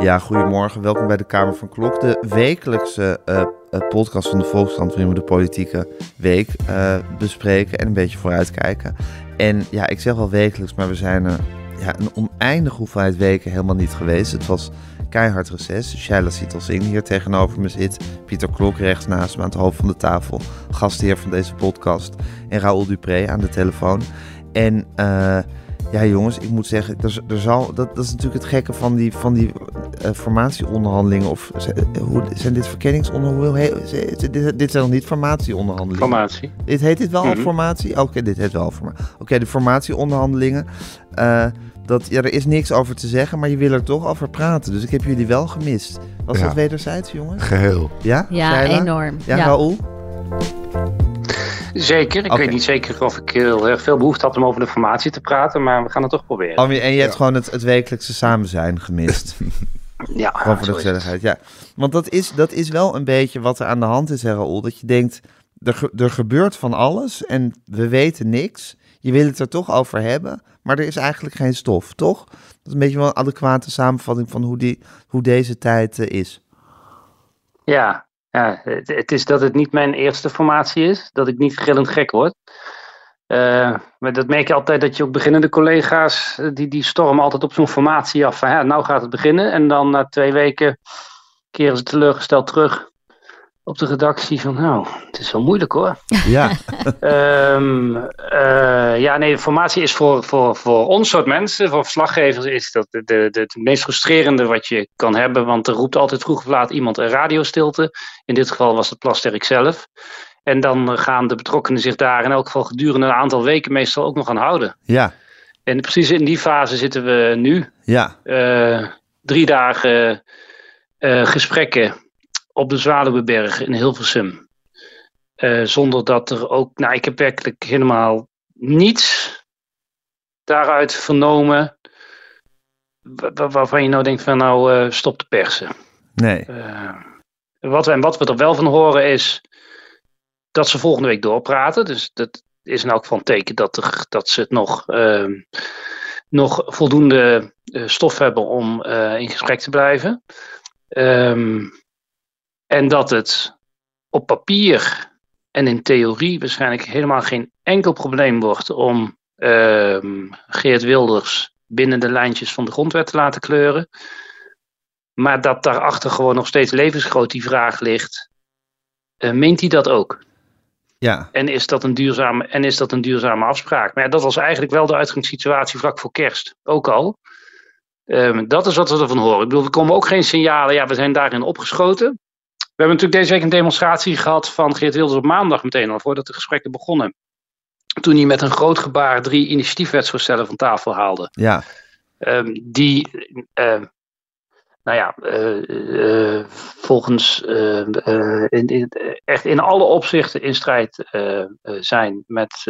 Ja, goedemorgen. Welkom bij de Kamer van Klok. De wekelijkse uh, podcast van de Volkskrant waarin we de politieke week uh, bespreken en een beetje vooruitkijken. En ja, ik zeg wel wekelijks, maar we zijn er ja, een oneindige hoeveelheid weken helemaal niet geweest. Het was keihard reces. Shaila Sietelzing hier tegenover me zit. Pieter Klok rechts naast me aan het hoofd van de tafel. Gastheer van deze podcast. En Raoul Dupré aan de telefoon. En... Uh, ja, jongens, ik moet zeggen, er, er zal, dat, dat is natuurlijk het gekke van die, van die uh, formatieonderhandelingen. Of hoe, zijn dit verkenningsonderhandelingen? Dit, dit zijn nog niet formatieonderhandelingen. Formatie. Dit heet dit wel mm -hmm. formatie? Oké, dit heet wel formatie. Oké, de formatieonderhandelingen. Uh, dat, ja, er is niks over te zeggen, maar je wil er toch over praten. Dus ik heb jullie wel gemist. Was ja. dat wederzijds, jongens? Geheel. Ja? Ja, enorm. Ja, Ja. Raoul? Zeker. Ik weet niet zeker of ik heel erg veel behoefte had om over de formatie te praten, maar we gaan het toch proberen. Oh, en je hebt gewoon het, het wekelijkse samen zijn gemist. ja, Gewoon voor de gezelligheid, ja. Want dat is, dat is wel een beetje wat er aan de hand is, hè, Raoul. Dat je denkt, er, ge- er gebeurt van alles en we weten niks. Je wil het er toch over hebben, maar er is eigenlijk geen stof, toch? Dat is een beetje wel een adequate samenvatting van hoe, die, hoe deze tijd eh, is. Ja, ja het, is dat het niet mijn eerste formatie is, dat ik niet gillend gek word. Eh, maar dat merk je altijd dat je ook beginnende collega's, eh, die, die stormen altijd op zo'n formatie af. Van, nou gaat het beginnen. En dan na twee weken keren ze teleurgesteld terug op de redactie van, nou, het is wel moeilijk hoor. Ja, Ehm, eh, ja, nee, de formatie is voor, voor, voor ons soort mensen, voor verslaggevers, is dat de, de, de, het meest frustrerende wat je kan hebben. Want er roept altijd vroeg of laat iemand een radiostilte. In dit geval was het Plasterk zelf. En dan gaan de betrokkenen zich daar in elk geval gedurende een aantal weken meestal ook nog aan houden. ja, En precies in die fase zitten we nu. ja, Eh, drie dagen eh, gesprekken op de Zwaluweberg in Hilversum. Eh, zonder dat er ook, nou, ik heb werkelijk helemaal niets daaruit vernomen. wa- wa- Waarvan je nou denkt van nou eh, stop de persen. nee. Eh, wat, we- en wat we er wel van horen is dat ze volgende week doorpraten. Dus dat is in elk geval een teken dat, er, dat ze het nog, ehm, nog voldoende stof hebben om in gesprek te blijven. Ehm, en dat het op papier en in theorie waarschijnlijk helemaal geen enkel probleem wordt om ehm, Geert Wilders binnen de lijntjes van de grondwet te laten kleuren. Maar dat daarachter gewoon nog steeds levensgroot die vraag ligt. eh, meent hij dat ook? Ja, En is, dat een duurzame, en is dat een duurzame afspraak? Maar ja, dat was eigenlijk wel de uitgangssituatie vlak voor kerst. Ook al. Ehm, dat is wat we ervan horen. Ik bedoel, er komen ook geen signalen. Ja, we zijn daarin opgeschoten. We hebben natuurlijk deze week een demonstratie gehad van Geert Wilders op maandag meteen al, voordat de gesprekken begonnen. Toen hij met een groot gebaar drie initiatiefwetsvoorstellen van tafel haalde. ja, Ehm, die, eh, nou ja, eh, eh, volgens eh, in, in- echt in alle opzichten in strijd zijn met,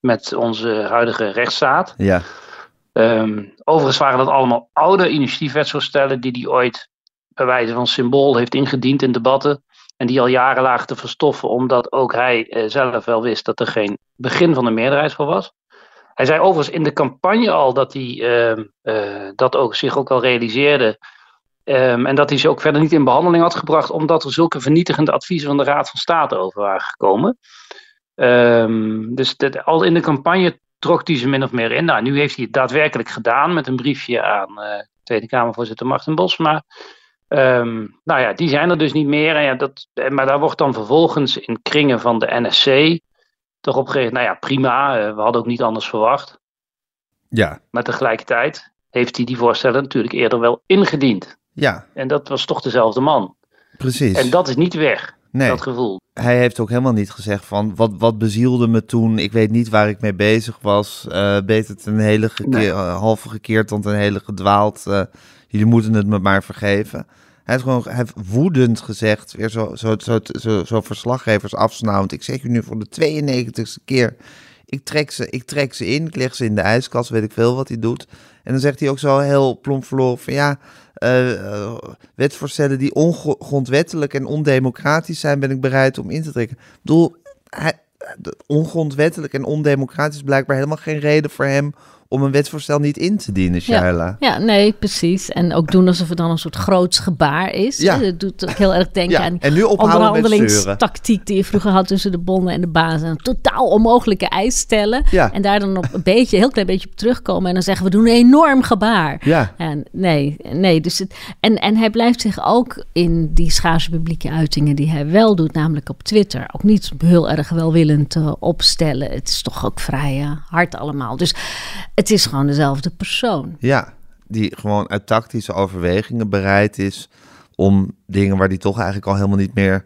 met onze huidige rechtsstaat. ja, Ehm, overigens waren dat allemaal oude initiatiefwetsvoorstellen die hij ooit bij wijze van symbool heeft ingediend in debatten. En die al jaren lagen te verstoffen, omdat ook hij eh, zelf wel wist dat er geen begin van de meerderheid voor was. Hij zei overigens in de campagne al dat hij ehm, eh, dat ook, zich ook al realiseerde. Ehm, en dat hij ze ook verder niet in behandeling had gebracht, omdat er zulke vernietigende adviezen van de Raad van State over waren gekomen. Ehm, dus al in de campagne trok hij ze min of meer in. Nou, nu heeft hij het daadwerkelijk gedaan met een briefje aan eh, Tweede Kamervoorzitter Martin Bosma. Ehm, nou ja, die zijn er dus niet meer. En ja, dat, eh, maar daar wordt dan vervolgens in kringen van de NSC toch op gereageerd. Nou ja, prima, eh, we hadden ook niet anders verwacht. ja, Maar tegelijkertijd heeft hij die voorstellen natuurlijk eerder wel ingediend. ja, En dat was toch dezelfde man. precies. En dat is niet weg, nee. dat gevoel. hij heeft ook helemaal niet gezegd van wat, wat bezielde me toen. Ik weet niet waar ik mee bezig was. Eh beter ten hele gekeer, Nee. halve gekeerd dan ten hele gedwaald. Jullie moeten het me maar vergeven. Hij heeft gewoon hij heeft woedend gezegd, weer zo, zo, zo, zo, zo verslaggevers afsnauwend. Ik zeg je nu voor de 92ste keer. Ik trek, ze, ik trek ze in, ik leg ze in de ijskast, weet ik veel wat hij doet. En dan zegt hij ook zo heel plomp verloren van ja, eh, eh, wetsvoorstellen die ongrondwettelijk en ondemocratisch zijn, ben ik bereid om in te trekken. Ik bedoel, de- ongrondwettelijk en ondemocratisch is blijkbaar helemaal geen reden voor hem om een wetsvoorstel niet in te dienen, Shaila. Ja, nee, precies. En ook doen alsof het dan een soort groots gebaar is. Ja. Dat doet ook heel erg denken Ja, aan en nu onderhandelingstactiek die je vroeger had tussen de bonden en de bazen. Een totaal onmogelijke eis stellen. Ja. En daar dan op een beetje, een heel klein beetje op terugkomen. En dan zeggen we doen een enorm gebaar. Ja. En nee, nee. Dus het, en, en hij blijft zich ook in die schaarse publieke uitingen die hij wel doet, namelijk op Twitter, ook niet heel erg welwillend eh, opstellen. Het is toch ook vrij eh, hard allemaal. Dus het is gewoon dezelfde persoon. Ja, die gewoon uit tactische overwegingen bereid is om dingen waar die toch eigenlijk al helemaal niet meer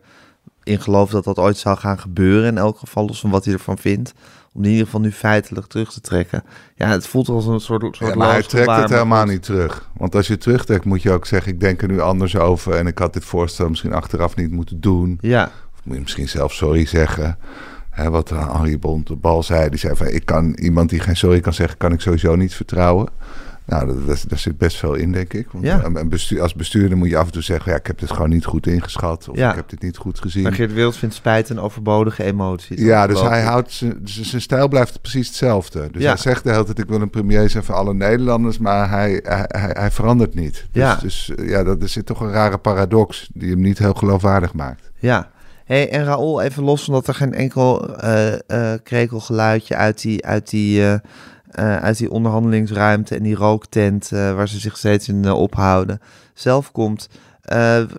in gelooft dat dat ooit zou gaan gebeuren. In elk geval, los van wat hij ervan vindt. Om die in ieder geval nu feitelijk terug te trekken. Ja, het voelt als een soort, soort Ja, maar hij trekt het helemaal niet terug. Want als je terugtrekt, moet je ook zeggen: Ik denk er nu anders over. En ik had dit voorstel misschien achteraf niet moeten doen. Ja, Of moet je misschien zelf sorry zeggen. Hè, wat eh, Henri Bond de Bal zei. Die zei: van, Ik kan iemand die geen sorry kan zeggen, kan ik sowieso niet vertrouwen. Nou, dat- dat- daar zit best veel in, denk ik. Want Ja. een bestuur, als bestuurder moet je af en toe zeggen: ja, Ik heb dit gewoon niet goed ingeschat. Of Ja. ik heb dit niet goed gezien. maar Geert Wilders vindt spijt een overbodige emotie. Ja, dus hij houdt zijn, stijl blijft precies hetzelfde. Dus Ja. hij zegt de hele tijd: ik wil een premier zijn voor alle Nederlanders, maar hij, hij, hij, hij verandert niet. Dus, Ja. dus eh, ja, dat er zit toch een rare paradox die hem niet heel geloofwaardig maakt. Ja. Hey, en Raoul, even los van dat er geen enkel eh eh, krekelgeluidje uit die, uit, die, eh, uit die onderhandelingsruimte en die rooktent waar ze zich steeds in ophouden, zelf komt.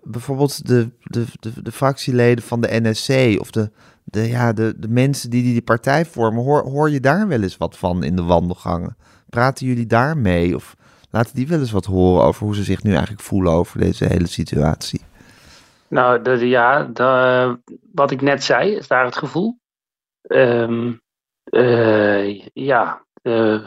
Bijvoorbeeld de, de, de, de fractieleden van de NSC of de, de, ja, de, de mensen die die partij vormen, hoor, hoor je daar wel eens wat van in de wandelgangen? Praten jullie daar mee of laten die wel eens wat horen over hoe ze zich nu eigenlijk voelen over deze hele situatie? Nou, de, ja, de- wat ik net zei, is daar het gevoel. Ehm, eh, ja, eh,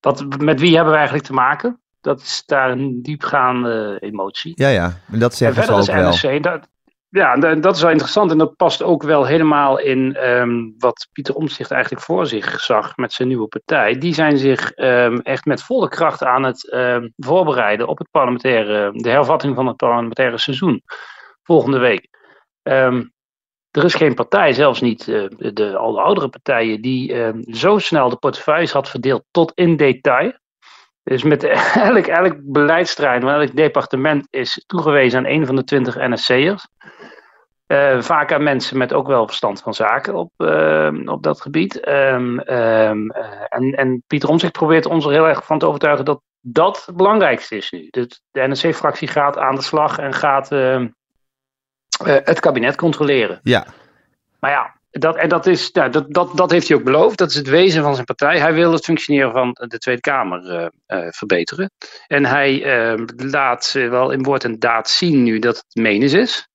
wat, met wie hebben we eigenlijk te maken? Dat is daar een diepgaande emotie. Ja, ja, en dat En zeggen ze ook wel. dat, ja, dat, is wel interessant en dat past ook wel helemaal in ehm, wat Pieter Omtzigt eigenlijk voor zich zag met zijn nieuwe partij. Die zijn zich ehm, echt met volle kracht aan het ehm, voorbereiden op het parlementaire, de hervatting van het parlementaire seizoen volgende week. Er is geen partij, zelfs niet eh, de, al de oudere partijen, die zo snel de portefeuilles had verdeeld tot in detail. Dus met elk, elk beleidsterrein, elk departement is toegewezen aan een van de twintig NSC'ers. Eh, vaak aan mensen met ook wel verstand van zaken op, eh, op dat gebied. Ehm, ehm, eh, en, en Pieter Omtzigt probeert ons er heel erg van te overtuigen dat dat het belangrijkste is nu. Dus de NSC-fractie gaat aan de slag en gaat ehm, eh, het kabinet controleren. Ja, Maar ja, dat, en dat, is, nou, dat, dat, dat heeft hij ook beloofd. Dat is het wezen van zijn partij. Hij wil het functioneren van de Tweede Kamer verbeteren. En hij laat wel in woord en daad zien nu dat het menens is.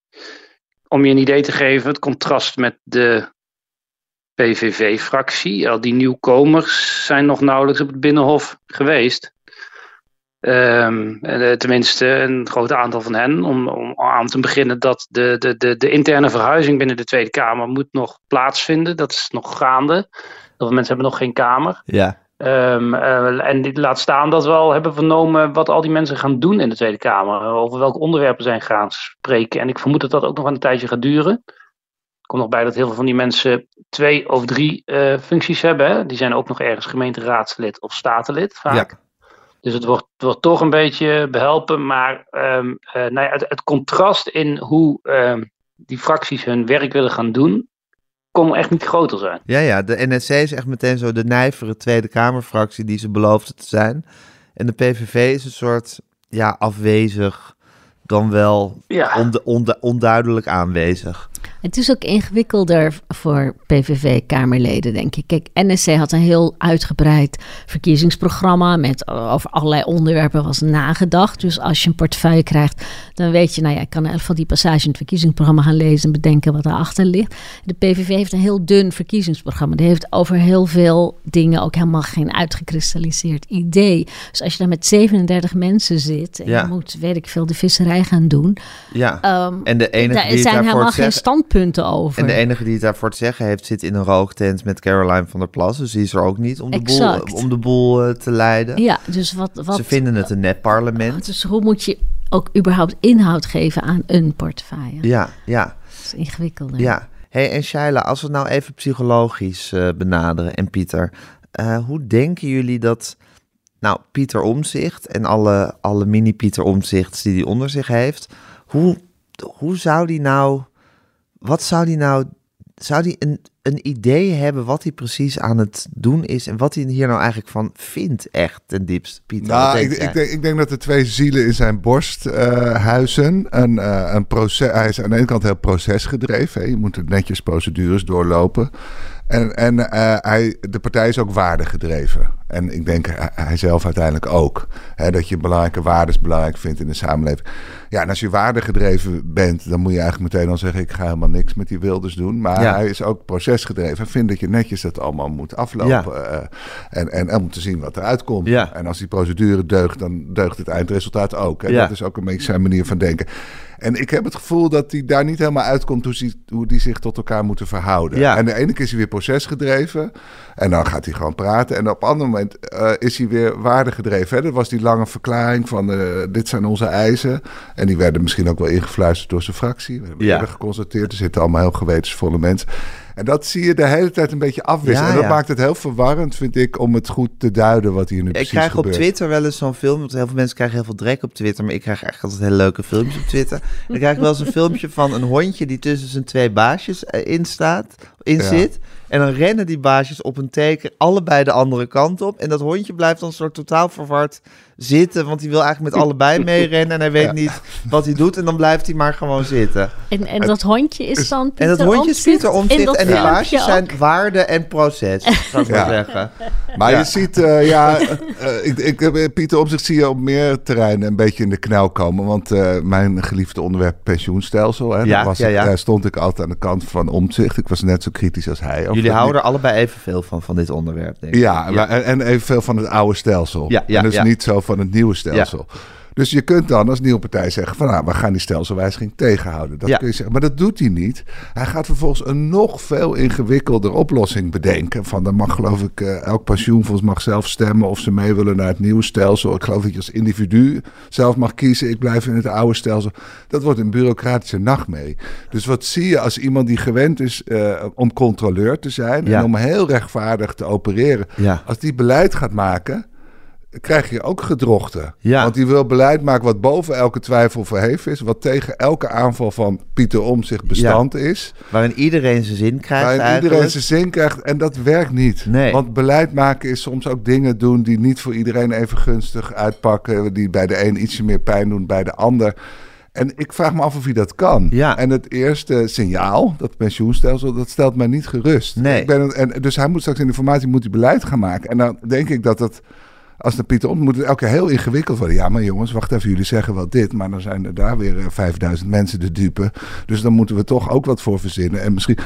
Om je een idee te geven, het contrast met de PVV-fractie. Al die nieuwkomers zijn nog nauwelijks op het Binnenhof geweest. Ehm, eh, tenminste, een groot aantal van hen. Om, om aan te beginnen dat de, de, de, de interne verhuizing binnen de Tweede Kamer moet nog plaatsvinden. Dat is nog gaande. Heel veel mensen hebben nog geen kamer. ja. Ehm, eh, en dit laat staan dat we al hebben vernomen wat al die mensen gaan doen in de Tweede Kamer. Over welke onderwerpen zij gaan spreken. En ik vermoed dat dat ook nog een tijdje gaat duren. Er komt nog bij dat heel veel van die mensen twee of drie eh, functies hebben. Hè? Die zijn ook nog ergens gemeenteraadslid of statenlid vaak. Ja. Dus het wordt, wordt toch een beetje behelpen. Maar eh, nou ja, het, het contrast in hoe ehm, die fracties hun werk willen gaan doen, kon echt niet groter zijn. Ja, ja, de NSC is echt meteen zo de nijvere Tweede Kamerfractie die ze beloofde te zijn. En de PVV is een soort, ja, afwezig, dan wel Ja. ondu- ondu- onduidelijk aanwezig. Het is ook ingewikkelder voor PVV-Kamerleden, denk ik. Kijk, NSC had een heel uitgebreid verkiezingsprogramma met eh, over allerlei onderwerpen was nagedacht. Dus als je een portefeuille krijgt, dan weet je, nou ja, ik kan elk van die passages in het verkiezingsprogramma gaan lezen en bedenken wat erachter ligt. De PVV heeft een heel dun verkiezingsprogramma. Die heeft over heel veel dingen ook helemaal geen uitgekristalliseerd idee. Dus als je daar met 37 mensen zit en Ja. je moet, weet ik veel, de visserij gaan doen, Ja, ehm, en de enige daar die zijn daarvoor helemaal geen zeggen... standpunten over. En de enige die het daarvoor te zeggen heeft, zit in een rooktent met Caroline van der Plas. Dus die is er ook niet om de boel, om de boel eh, te leiden. Ja, dus wat, wat, Ze vinden het een nep-parlement. Dus hoe moet je ook überhaupt inhoud geven aan een portefeuille? Ja, ja, Dat is ingewikkelder. ja. hey, en Shaila, als we het nou even psychologisch eh, benaderen, en Pieter. eh, hoe denken jullie dat, nou, Pieter Omzicht en alle, alle mini-Pieter Omzichts die hij onder zich heeft, hoe, hoe zou die nou, wat zou die nou, zou die een, een idee hebben wat hij precies aan het doen is en wat hij hier nou eigenlijk van vindt, echt ten diepste, Pieter? Nou, ik, ik, denk, ik denk dat er twee zielen in zijn borst eh, huizen. Een, eh, een proces, hij is aan de ene kant heel procesgedreven. Hè. Je moet netjes procedures doorlopen. En, en eh, hij, de partij is ook waardegedreven. En ik denk hij, hij zelf uiteindelijk ook. Hè, dat je belangrijke waarden belangrijk vindt in de samenleving. Ja, en als je waardegedreven bent, dan moet je eigenlijk meteen al zeggen... ik ga helemaal niks met die Wilders doen. Maar Ja. hij is ook procesgedreven. Hij vindt dat je netjes dat allemaal moet aflopen. eh, en, en om te zien wat eruit komt. Ja. En als die procedure deugt, dan deugt het eindresultaat ook. Ja. Dat is ook een beetje zijn manier van denken. En ik heb het gevoel dat hij daar niet helemaal uitkomt hoe, die, hoe die zich tot elkaar moeten verhouden. Ja. En de ene keer is hij weer procesgedreven. En dan gaat hij gewoon praten. En op een ander moment eh, is hij weer waardegedreven. Hè? Dat was die lange verklaring van eh, dit zijn onze eisen. En die werden misschien ook wel ingefluisterd door zijn fractie. We hebben Ja. geconstateerd. Er zitten allemaal heel gewetensvolle mensen. En dat zie je de hele tijd een beetje afwisselen. Ja, en dat ja. maakt het heel verwarrend, vind ik, om het goed te duiden wat hier nu Ik precies krijg gebeurt. op Twitter wel eens zo'n film. Want heel veel mensen krijgen heel veel drek op Twitter. Maar ik krijg eigenlijk altijd hele leuke filmpjes op Twitter. Dan krijg ik wel eens een filmpje van een hondje die tussen zijn twee baasjes eh, in staat, in Ja. zit. En dan rennen die baasjes op een teken allebei de andere kant op. En dat hondje blijft dan soort totaal verward zitten. Want hij wil eigenlijk met allebei meerennen. En hij weet Ja. niet wat hij doet. En dan blijft hij maar gewoon zitten. En, en dat hondje is dan En dat Pieter hondje is Pieter Omtzigt. En die baasjes ook? zijn waarde en proces, zou ik maar zeggen. Maar Ja. je ziet, eh, ja, eh, ik, ik, eh, Pieter Omtzigt zie je op meer terreinen een beetje in de knel komen. Want eh, mijn geliefde onderwerp pensioenstelsel, hè, Ja, daar, was ja, ik- ja. daar stond ik altijd aan de kant van Omtzigt. Ik was net zo kritisch als hij. Jullie houden er allebei evenveel van, van dit onderwerp, denk ik. Ja, maar- en, en evenveel van het oude stelsel. Ja, ja, en dus ja. niet zo van het nieuwe stelsel. Dus je kunt dan als nieuwe partij zeggen van nou, we gaan die stelselwijziging tegenhouden. Dat Ja. kun je zeggen. Maar dat doet hij niet. Hij gaat vervolgens een nog veel ingewikkelder oplossing bedenken. Van dan mag geloof ik eh, elk pensioenfonds mag zelf stemmen of ze mee willen naar het nieuwe stelsel. Ik geloof dat je als individu zelf mag kiezen. Ik blijf in het oude stelsel. Dat wordt een bureaucratische nachtmerrie. Dus wat zie je als iemand die gewend is eh, om controleur te zijn Ja. en om heel rechtvaardig te opereren. Ja. Als die beleid gaat maken, krijg je ook gedrochten. Ja. Want die wil beleid maken wat boven elke twijfel verheven is. Wat tegen elke aanval van Pieter Omtzigt bestand is. Waarin iedereen zijn zin krijgt Waarin eigenlijk. iedereen zijn zin krijgt. En dat werkt niet. Nee. Want beleid maken is soms ook dingen doen die niet voor iedereen even gunstig uitpakken. Die bij de een ietsje meer pijn doen, bij de ander. En ik vraag me af of hij dat kan. Ja. En het eerste signaal, dat pensioenstelsel, dat stelt mij niet gerust. Nee. Ik ben, en, dus hij moet straks in de formatie moet hij beleid gaan maken. En dan denk ik dat het, als de Pieter om, moet het elke keer heel ingewikkeld worden. Ja, maar jongens, wacht even, jullie zeggen wel dit, maar dan zijn er daar weer eh, 5000 mensen de dupe. Dus dan moeten we toch ook wat voor verzinnen. En misschien.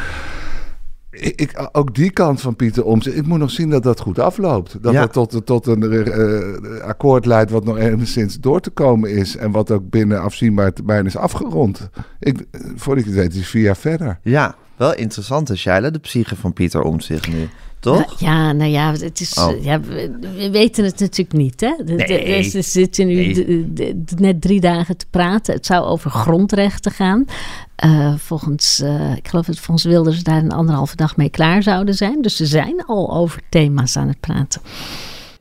Ik, ik- ook die kant van Pieter Omtzigt. Ik moet nog zien dat dat goed afloopt. Dat Ja. het tot, tot een eh, akkoord leidt wat nog enigszins door te komen is. En wat ook binnen afzienbaar termijn is afgerond. Ik, eh, voordat ik het weet is vier jaar verder. Ja, wel interessant, hè, Shaila, de psyche van Pieter Omtzigt nu. Toch? Nou, ja, nou ja, het is, Oh. ja we, we weten het natuurlijk niet. Hè? De, de- Nee. Ze zitten nu Nee. de- de- de- net drie dagen te praten. Het zou over grondrechten gaan. Eh, volgens, eh, ik geloof dat volgens Wilders daar een anderhalve dag mee klaar zouden zijn. Dus ze zijn al over thema's aan het praten.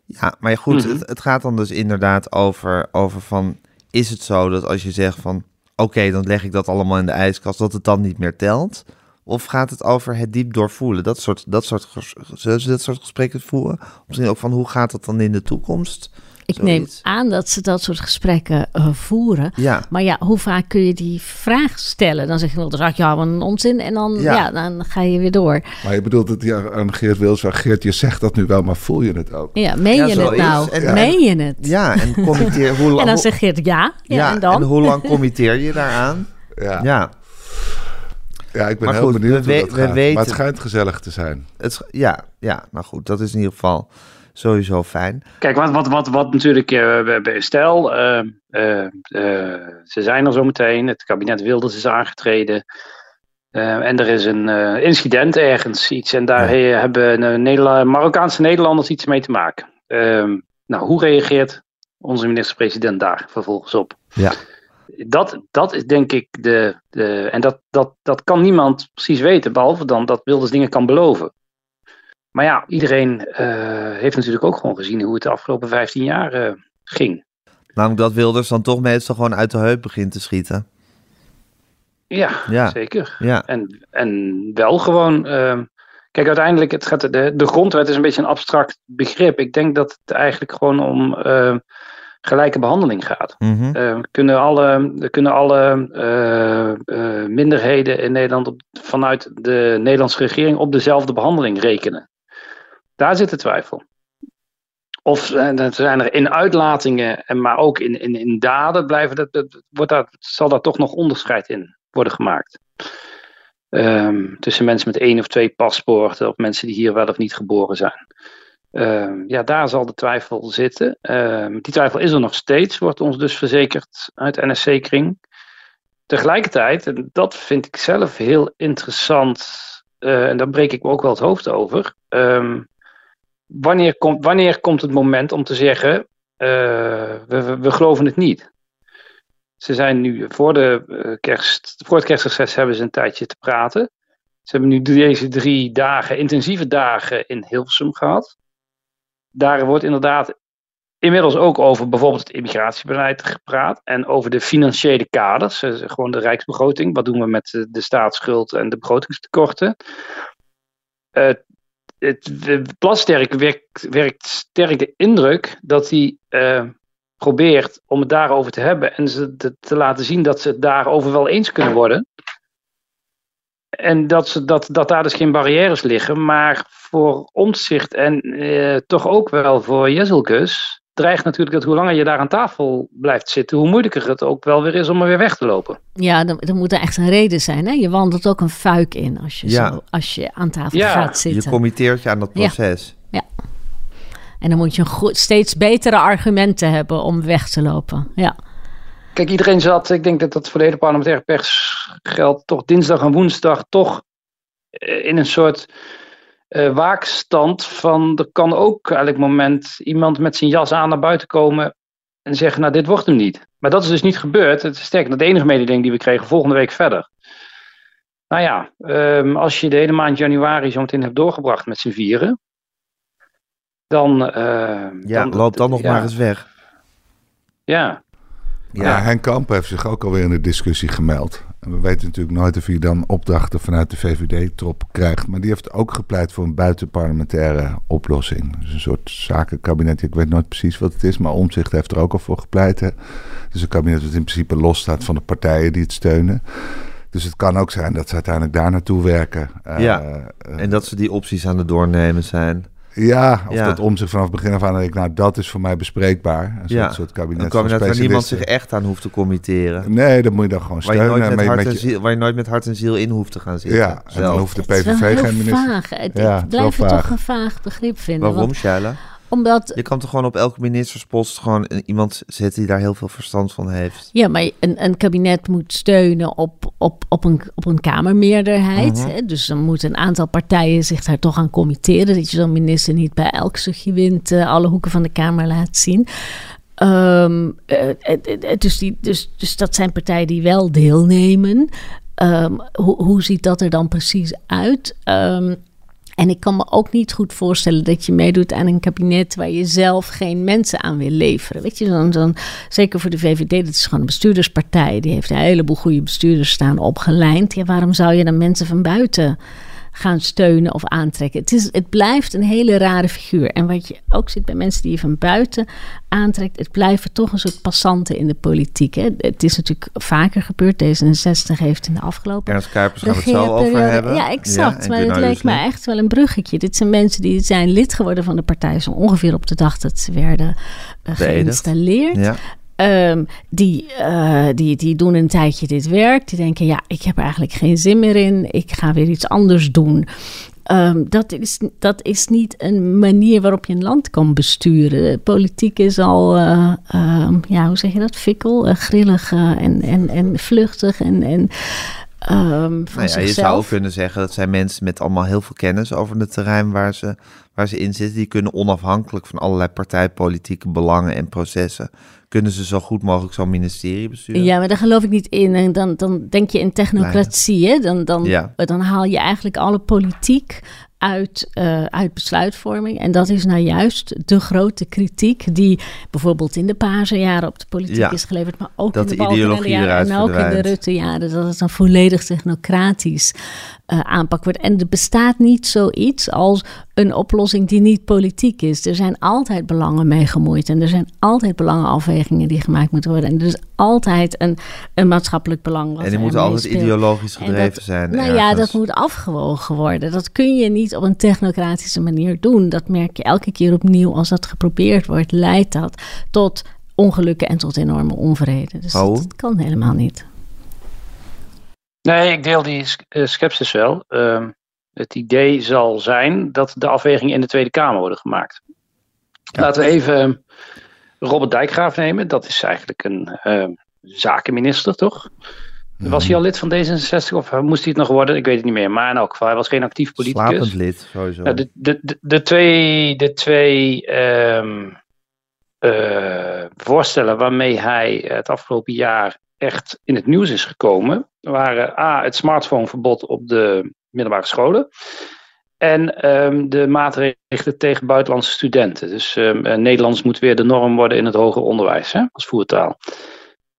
Ja, maar goed, Mhm. het, het gaat dan dus inderdaad over, over van... Is het zo dat als je zegt van... Oké, dan leg ik dat allemaal in de ijskast, dat het dan niet meer telt? Of gaat het over het diep doorvoelen? Dat soort, dat soort, zullen ze dat soort gesprekken voeren? Misschien ook van hoe gaat dat dan in de toekomst? Ik neem aan dat ze dat soort gesprekken eh, voeren. Ja, Maar ja, hoe vaak kun je die vraag stellen? Dan zeg je wel, dan zeg je, ja, wat een onzin. En dan, Ja. ja. dan ga je weer door. Maar je bedoelt dat hij aan Geert Wils van Geert, je zegt dat nu wel, maar voel je het ook? Ja, meen Ja, je het is. nou? En- meen je het? ja en committeer... Hoe, lang- En dan hoe- zeg je ja. Ja, ja, en dan? hoe lang committeer je daaraan? Ja, ja. Ja, ik ben Maar heel goed, benieuwd we hoe dat we gaat. weten- Maar het schijnt gezellig te zijn. het, ja, ja, nou goed, dat is in ieder geval sowieso fijn. Kijk, wat, wat, wat, wat natuurlijk, eh, bij- stel, eh, eh, ze zijn er zo meteen, het kabinet Wilders is aangetreden. eh, en er is een eh, incident ergens, iets, en daar he- hebben eh, Nederla- Marokkaanse Nederlanders iets mee te maken. Ehm, nou, hoe reageert onze minister-president daar vervolgens op? Ja. Dat, dat is denk ik de. de en dat, dat, dat kan niemand precies weten, behalve dan dat Wilders dingen kan beloven. maar ja, iedereen heeft natuurlijk ook gewoon gezien hoe het de afgelopen 15 jaar ging. Namelijk dat Wilders dan toch meestal gewoon uit de heup begint te schieten. Ja, ja. zeker. Ja. En, en wel gewoon. Uh, kijk, uiteindelijk, het gaat, de, de grondwet is een beetje een abstract begrip. Ik denk dat het eigenlijk gewoon om uh, gelijke behandeling gaat. Mm kunnen alle, kunnen alle uh, minderheden in Nederland op, vanuit de Nederlandse regering op dezelfde behandeling rekenen? Daar zit de twijfel. Of uh, zijn er in uitlatingen, maar ook in, in, in daden blijven, dat, dat, wordt daar, zal daar toch nog onderscheid in worden gemaakt. Um, tussen mensen met één of twee paspoorten, of mensen die hier wel of niet geboren zijn. Um, ja, daar zal de twijfel zitten. Um, die twijfel is er nog steeds, wordt ons dus verzekerd uit NSC-kring. Tegelijkertijd, en dat vind ik zelf heel interessant, uh, en daar breek ik me ook wel het hoofd over. wanneer, komt, wanneer komt het moment om te zeggen: uh, we, we, we geloven het niet? Ze zijn nu voor, de, uh, kerst, voor het kerstreces hebben ze een tijdje te praten. Ze hebben nu deze drie dagen, intensieve dagen in Hilversum gehad. Daar wordt inderdaad inmiddels ook over bijvoorbeeld het immigratiebeleid gepraat. En over de financiële kaders, uh, gewoon de rijksbegroting. Wat doen we met de, staatsschuld en de begrotingstekorten? Uh, het Plasterk werkt, werkt sterk de indruk dat hij probeert om het daarover te hebben en ze te, te, laten zien dat ze het daarover wel eens kunnen worden. En dat, ze, dat, dat daar dus geen barrières liggen, maar voor omzicht en eh, toch ook wel voor Jezelkus dreigt natuurlijk dat hoe langer je daar aan tafel blijft zitten, hoe moeilijker het ook wel weer is om er weer weg te lopen. Ja, dan, dan moet er echt een reden zijn. Hè? Je wandelt ook een fuik in als je, zo, als je aan tafel gaat zitten. Je committeert je aan dat proces. ja. ja. En dan moet je goed, steeds betere argumenten hebben om weg te lopen. Ja. Kijk, iedereen zat, ik denk dat dat voor de hele parlementaire pers geldt, toch dinsdag en woensdag toch eh, in een soort uh, waakstand van er kan ook elk moment iemand met zijn jas aan naar buiten komen en zeggen, nou dit wordt hem niet. Maar dat is dus niet gebeurd. Het is sterker, de enige mededeling die we kregen volgende week verder. Nou ja, um, als je de hele maand januari zo meteen hebt doorgebracht met z'n vieren, dan... Uh, ja, dan, loop dan nog maar eens weg. Ja. Ja, Henk Kamp heeft zich ook alweer in de discussie gemeld. En we weten natuurlijk nooit of hij dan opdrachten vanuit de VVD-top krijgt. Maar die heeft ook gepleit voor een buitenparlementaire oplossing. Dus een soort zakenkabinet. Ik weet nooit precies wat het is, maar Omzicht heeft er ook al voor gepleit. Hè? Dus een kabinet dat in principe losstaat van de partijen die het steunen. Dus het kan ook zijn dat ze uiteindelijk daar naartoe werken. Ja, uh, en dat ze die opties aan het doornemen zijn. Ja, of dat om zich vanaf het begin af aan denk ik, nou dat is voor mij bespreekbaar. Een ja. soort, kabinet, een kabinet waar niemand zich echt aan hoeft te committeren. Nee, dat moet je dan gewoon steunen. Waar je nooit met, hart, en ziel, waar je nooit met hart en ziel in hoeft te gaan zitten. Ja, en dan hoeft de PVV geen minister... Vaag. Het, ja, ik blijf het toch een vaag begrip vinden. Waarom, Shaila? Omdat... Je kan toch gewoon op elke ministerspost gewoon iemand zetten die daar heel veel verstand van heeft. Ja, maar een, een kabinet moet steunen op, op, op, een, op een kamermeerderheid. Mhm. hè? Dus dan moeten een aantal partijen zich daar toch aan committeren. Dat je zo'n minister niet bij elk zuchtje wint uh, alle hoeken van de Kamer laat zien. Um, uh, dus, die, dus, dus dat zijn partijen die wel deelnemen. Um, hoe, hoe ziet dat er dan precies uit? Um, en ik kan me ook niet goed voorstellen dat je meedoet aan een kabinet waar je zelf geen mensen aan wil leveren. Weet je, dan, dan, zeker voor de VVD, dat is gewoon een bestuurderspartij. Die heeft een heleboel goede bestuurders staan opgelijnd. Ja, waarom zou je dan mensen van buiten gaan steunen of aantrekken. Het, is, het blijft een hele rare figuur. En wat je ook ziet bij mensen die je van buiten aantrekt, het blijven toch een soort passanten in de politiek. Hè. Het is natuurlijk vaker gebeurd. D66 heeft in de afgelopen. Ernst Kuipers gaan we het zo over hebben. Ja, exact. maar het leek me echt wel een bruggetje. Dit zijn mensen die zijn lid geworden van de partij zo ongeveer op de dag dat ze werden uh, geïnstalleerd. Ja. Um, die, uh, die, die doen een tijdje dit werk. Die denken, ja, ik heb er eigenlijk geen zin meer in. Ik ga weer iets anders doen. Um, dat, is, dat is niet een manier waarop je een land kan besturen. Politiek is al, uh, um, ja, hoe zeg je dat? Fikkel, uh, grillig en, en, en vluchtig en... en Um, nou ja, je zou kunnen zeggen dat zijn mensen met allemaal heel veel kennis over het terrein waar ze, waar ze in zitten. Die kunnen onafhankelijk van allerlei partijpolitieke belangen en processen kunnen ze zo goed mogelijk zo'n ministerie besturen. Ja, maar daar geloof ik niet in. En dan, dan denk je in technocratie. Hè? Dan, dan, ja. dan haal je eigenlijk alle politiek uit, uh, uit besluitvorming. En dat is nou juist de grote kritiek die bijvoorbeeld in de Paarse op de politiek is geleverd, maar ook in de, de jaren en ook in de Rutte-jaren. Dat het een volledig technocratisch uh, aanpak wordt. En er bestaat niet zoiets als een oplossing die niet politiek is. Er zijn altijd belangen mee gemoeid en er zijn altijd belangenafwegingen die gemaakt moeten worden. En er is altijd een, een maatschappelijk belang. en die moeten altijd ideologisch gedreven zijn. Nou ja, dat moet afgewogen worden. Dat kun je niet op een technocratische manier doen. Dat merk je elke keer opnieuw als dat geprobeerd wordt, leidt dat tot ongelukken en tot enorme onvrede. Dus oh. dat kan helemaal niet. Nee, ik deel die uh, sceptisch wel. Uh, het idee zal zijn dat de afwegingen in de Tweede Kamer worden gemaakt. Laten we even Robert Dijkgraaf nemen. Dat is eigenlijk een uh, zakenminister, toch? Was hij al lid van D66 of moest hij het nog worden? Ik weet het niet meer. Maar in elk geval, hij was geen actief politicus. Slapend lid, sowieso. Nou, de, de, de, de, twee, de twee um, uh, voorstellen waarmee hij het afgelopen jaar echt in het nieuws is gekomen, waren A, het smartphoneverbod op de middelbare scholen. En um, de maatregelen tegen buitenlandse studenten. Dus um, Nederlands moet weer de norm worden in het hoger onderwijs hè, als voertaal.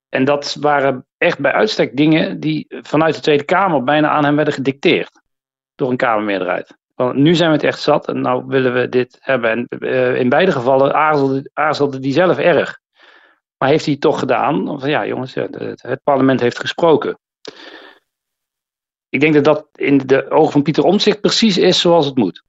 En dat waren echt bij uitstek dingen die vanuit de Tweede Kamer bijna aan hem werden gedicteerd. Door een Kamermeerderheid. Want nu zijn we het echt zat en nou willen we dit hebben. En uh, in beide gevallen aarzelde, aarzelde die zelf erg. Maar heeft hij het toch gedaan? Van ja, jongens, het parlement heeft gesproken. Ik denk dat dat in de ogen van Pieter Omtzigt precies is zoals het moet.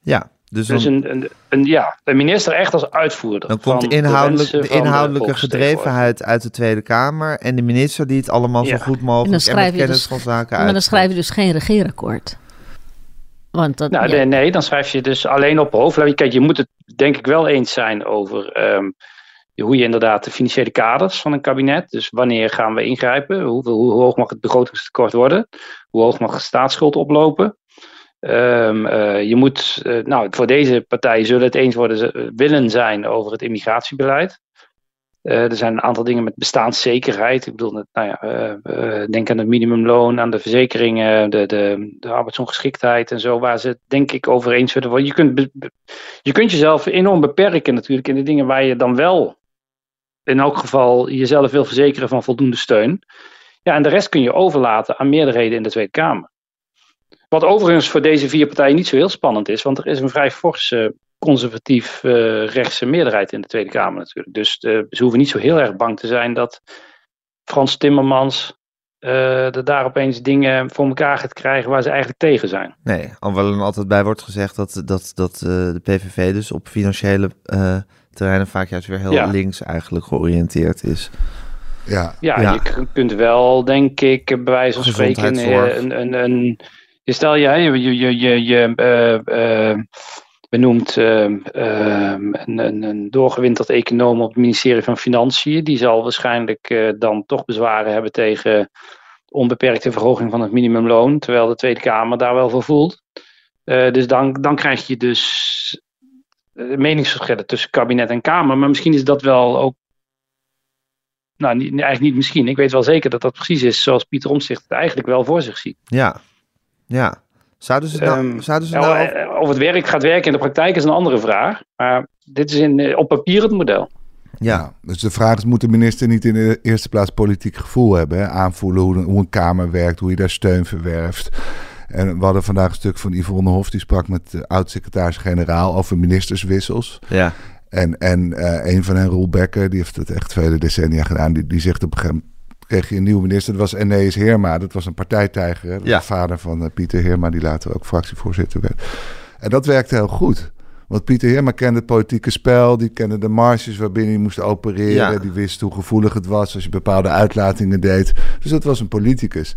Ja, dus, dus een, een, een, ja, de minister echt als uitvoerder. Dan komt de, inhoudelijk, de, inhoudelijke gedrevenheid uit de Tweede Kamer en de minister die het allemaal zo goed mogelijk en, met kennis dus, van zaken uit. Maar dan schrijf je dus geen regeerakkoord. Want dat, nou, nee, dan schrijf je dus alleen op hoofdlevel. Kijk, je moet het denk ik wel eens zijn over um, hoe je inderdaad de financiële kaders van een kabinet. Dus wanneer gaan we ingrijpen? Hoe, hoog mag het begrotingstekort worden? Hoe hoog mag de staatsschuld oplopen? Um, uh, je moet, uh, nou, voor deze partijen zullen het eens worden, willen zijn over het immigratiebeleid. Uh, er zijn een aantal dingen met bestaanszekerheid. Ik bedoel, nou ja, denk aan het minimumloon, aan de verzekeringen, de, de, de arbeidsongeschiktheid en zo, waar ze het denk ik over eens zullen worden. Je kunt, je kunt jezelf enorm beperken natuurlijk in de dingen waar je dan wel in elk geval jezelf wil verzekeren van voldoende steun. Ja, en de rest kun je overlaten aan meerderheden in de Tweede Kamer. Wat overigens voor deze vier partijen niet zo heel spannend is, want er is een vrij forse conservatief uh, rechtse meerderheid in de Tweede Kamer natuurlijk. Dus uh, ze hoeven niet zo heel erg bang te zijn dat Frans Timmermans uh, er daar opeens dingen voor elkaar gaat krijgen waar ze eigenlijk tegen zijn. Nee, alhoewel er altijd bij wordt gezegd dat, dat, dat de PVV dus op financiële terreinen vaak juist weer heel links eigenlijk georiënteerd is. Ja. Ja, ja, je kunt wel, denk ik, bij wijze van spreken, een, een, een, je stel je, je, je, je, je uh, uh, benoemt uh, een, een, een doorgewinterd econoom op het ministerie van Financiën. Die zal waarschijnlijk dan toch bezwaren hebben tegen onbeperkte verhoging van het minimumloon, terwijl de Tweede Kamer daar wel voor voelt. dus dan, dan krijg je dus meningsverschillen tussen kabinet en Kamer. Maar misschien is dat wel ook. Nou, niet, eigenlijk niet misschien. Ik weet wel zeker dat dat precies is zoals Pieter Omtzigt het eigenlijk wel voor zich ziet. Ja, ja. Zouden ze nou, um, zouden ze nou... Eh, of het werk gaat werken in de praktijk is een andere vraag. Maar dit is in, eh, op papier het model. Ja, dus de vraag is: moet de minister niet in de eerste plaats politiek gevoel hebben? Hè? Aanvoelen hoe, hoe een Kamer werkt, hoe je daar steun verwerft. En we hadden vandaag een stuk van Yvonne Hof, die sprak met de oud-secretaris-generaal over ministerswissels. Ja. En, en uh, een van hen, Roel Becker, die heeft het echt vele decennia gedaan. Die, die zegt op een gegeven moment, kreeg je een nieuwe minister. Dat was Enees Heerma, dat was een partijtijger. Ja. De vader van uh, Pieter Heerma, die later ook fractievoorzitter werd. En dat werkte heel goed. Want Pieter Heerma kende het politieke spel, die kende de marges waarbinnen hij moest opereren. Ja. Die wist hoe gevoelig het was als je bepaalde uitlatingen deed. Dus dat was een politicus.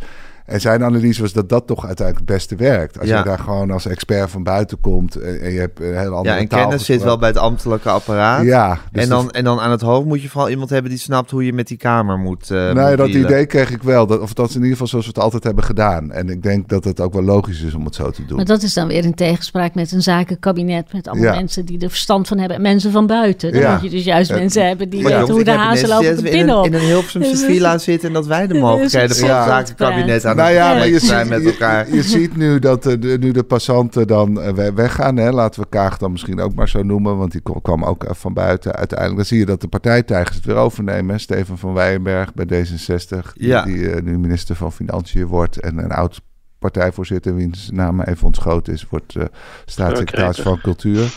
En zijn analyse was dat dat toch uiteindelijk het beste werkt. Als je daar gewoon als expert van buiten komt en, je hebt een hele andere Ja, en kennis zit wel bij het ambtelijke apparaat. Ja. Dus en, dan, en dan aan het hoofd moet je vooral iemand hebben die snapt hoe je met die kamer moet uh, Nee, dat idee kreeg ik wel. Dat, of dat is in ieder geval zoals we het altijd hebben gedaan. En ik denk dat het ook wel logisch is om het zo te doen. Maar dat is dan weer in tegenspraak met een zakenkabinet... met allemaal mensen die er verstand van hebben. En mensen van buiten. Dan moet je dus juist mensen hebben die weten hoe de hazen lopen de in een, in een Hilversumse villa zitten... en dat wij de mogelijkheden van het zakenkabinet aan nou ja, maar je zijn ziet, met elkaar. Je, je ziet nu dat eh, de, nu de passanten dan eh, we- weggaan. Hè? Laten we Kaag dan misschien ook maar zo noemen. Want die kwam ook eh, van buiten. Uiteindelijk dan zie je dat de partijtijgers het weer overnemen. hè. Steven van Weijenberg bij D66. die- Ja. Die, nu minister van Financiën wordt. En een oud partijvoorzitter, wiens naam even ontschoten is, wordt eh, staatssecretaris van Cultuur.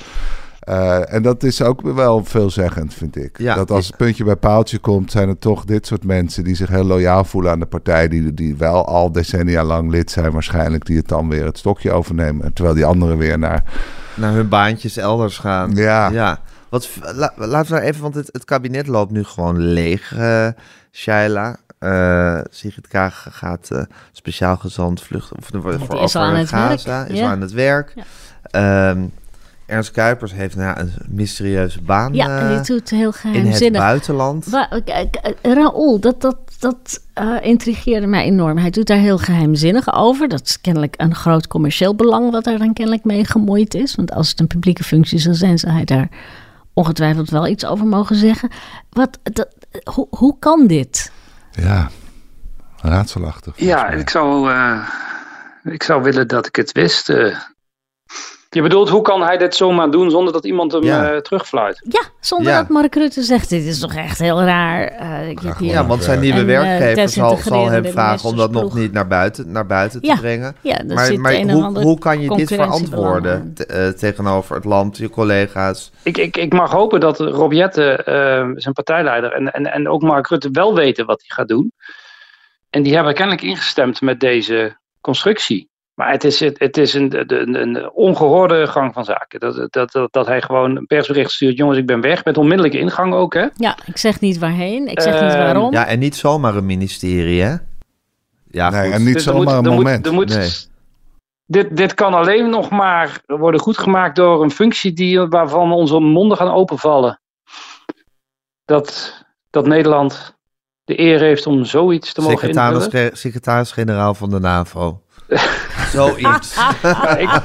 Eh, en dat is ook wel veelzeggend, vind ik. Ja, dat als het puntje bij paaltje komt, zijn het toch dit soort mensen die zich heel loyaal voelen aan de partij. Die, die wel al decennia lang lid zijn, waarschijnlijk, die het dan weer het stokje overnemen. Terwijl die anderen weer naar. Naar hun baantjes elders gaan. Ja. ja. Wat, la- laten we nou even, want het, het kabinet loopt nu gewoon leeg, eh Shaila. Eh Sigrid Kaag gaat eh, speciaal gezant vluchten of, voor, voor is al aan het Gaza. werk. Is Ja. al aan het werk. Ja. Ehm, Ernst Kuipers heeft nou, een mysterieuze baan Ja, en eh, die doet heel in het geheimzinnig. buitenland. Wa- kijk, eh, Raoul, dat, dat, dat eh, intrigeerde mij enorm. Hij doet daar heel geheimzinnig over. Dat is kennelijk een groot commercieel belang wat daar dan kennelijk mee gemoeid is. Want als het een publieke functie zou zijn, zou hij daar ongetwijfeld wel iets over mogen zeggen. Wat, dat, hoe, hoe kan dit? Ja, raadselachtig. Ja, mij. ik zou, eh, ik zou willen dat ik het wist. eh. Je bedoelt, hoe kan hij dit zomaar doen zonder dat iemand hem Ja. eh, terugfluit? Ja, zonder Ja. dat Mark Rutte zegt, dit is toch echt heel raar. Eh, ik heb hier- Ja, want zijn nieuwe En, eh, werkgever zal, zal hem vragen om dat nog niet naar buiten, naar buiten te brengen. ja, maar zit maar hoe, hoe kan je dit verantwoorden te- tegenover het land, je collega's? Ik, ik, ik mag hopen dat Rob Jetten, eh, zijn partijleider, en, en, en ook Mark Rutte wel weten wat hij gaat doen. En die hebben kennelijk ingestemd met deze constructie. Maar het is, het, het is een, een, een ongehoorde gang van zaken. Dat, dat, dat, dat hij gewoon een persbericht stuurt: jongens, ik ben weg. Met onmiddellijke ingang ook, hè? Ja, ik zeg niet waarheen, ik zeg niet Ehm, waarom. Ja, en niet zomaar een ministerie, hè? Ja, Nee, goed. en niet Dus zomaar moet- een er moet- moment. moet- Nee. dit, dit kan alleen nog maar worden goedgemaakt door een functie die, waarvan onze monden gaan openvallen. Dat, dat Nederland de eer heeft om zoiets te mogen Secretaris- invullen. ge- Secretaris-generaal van de NAVO. Zoiets. Ik-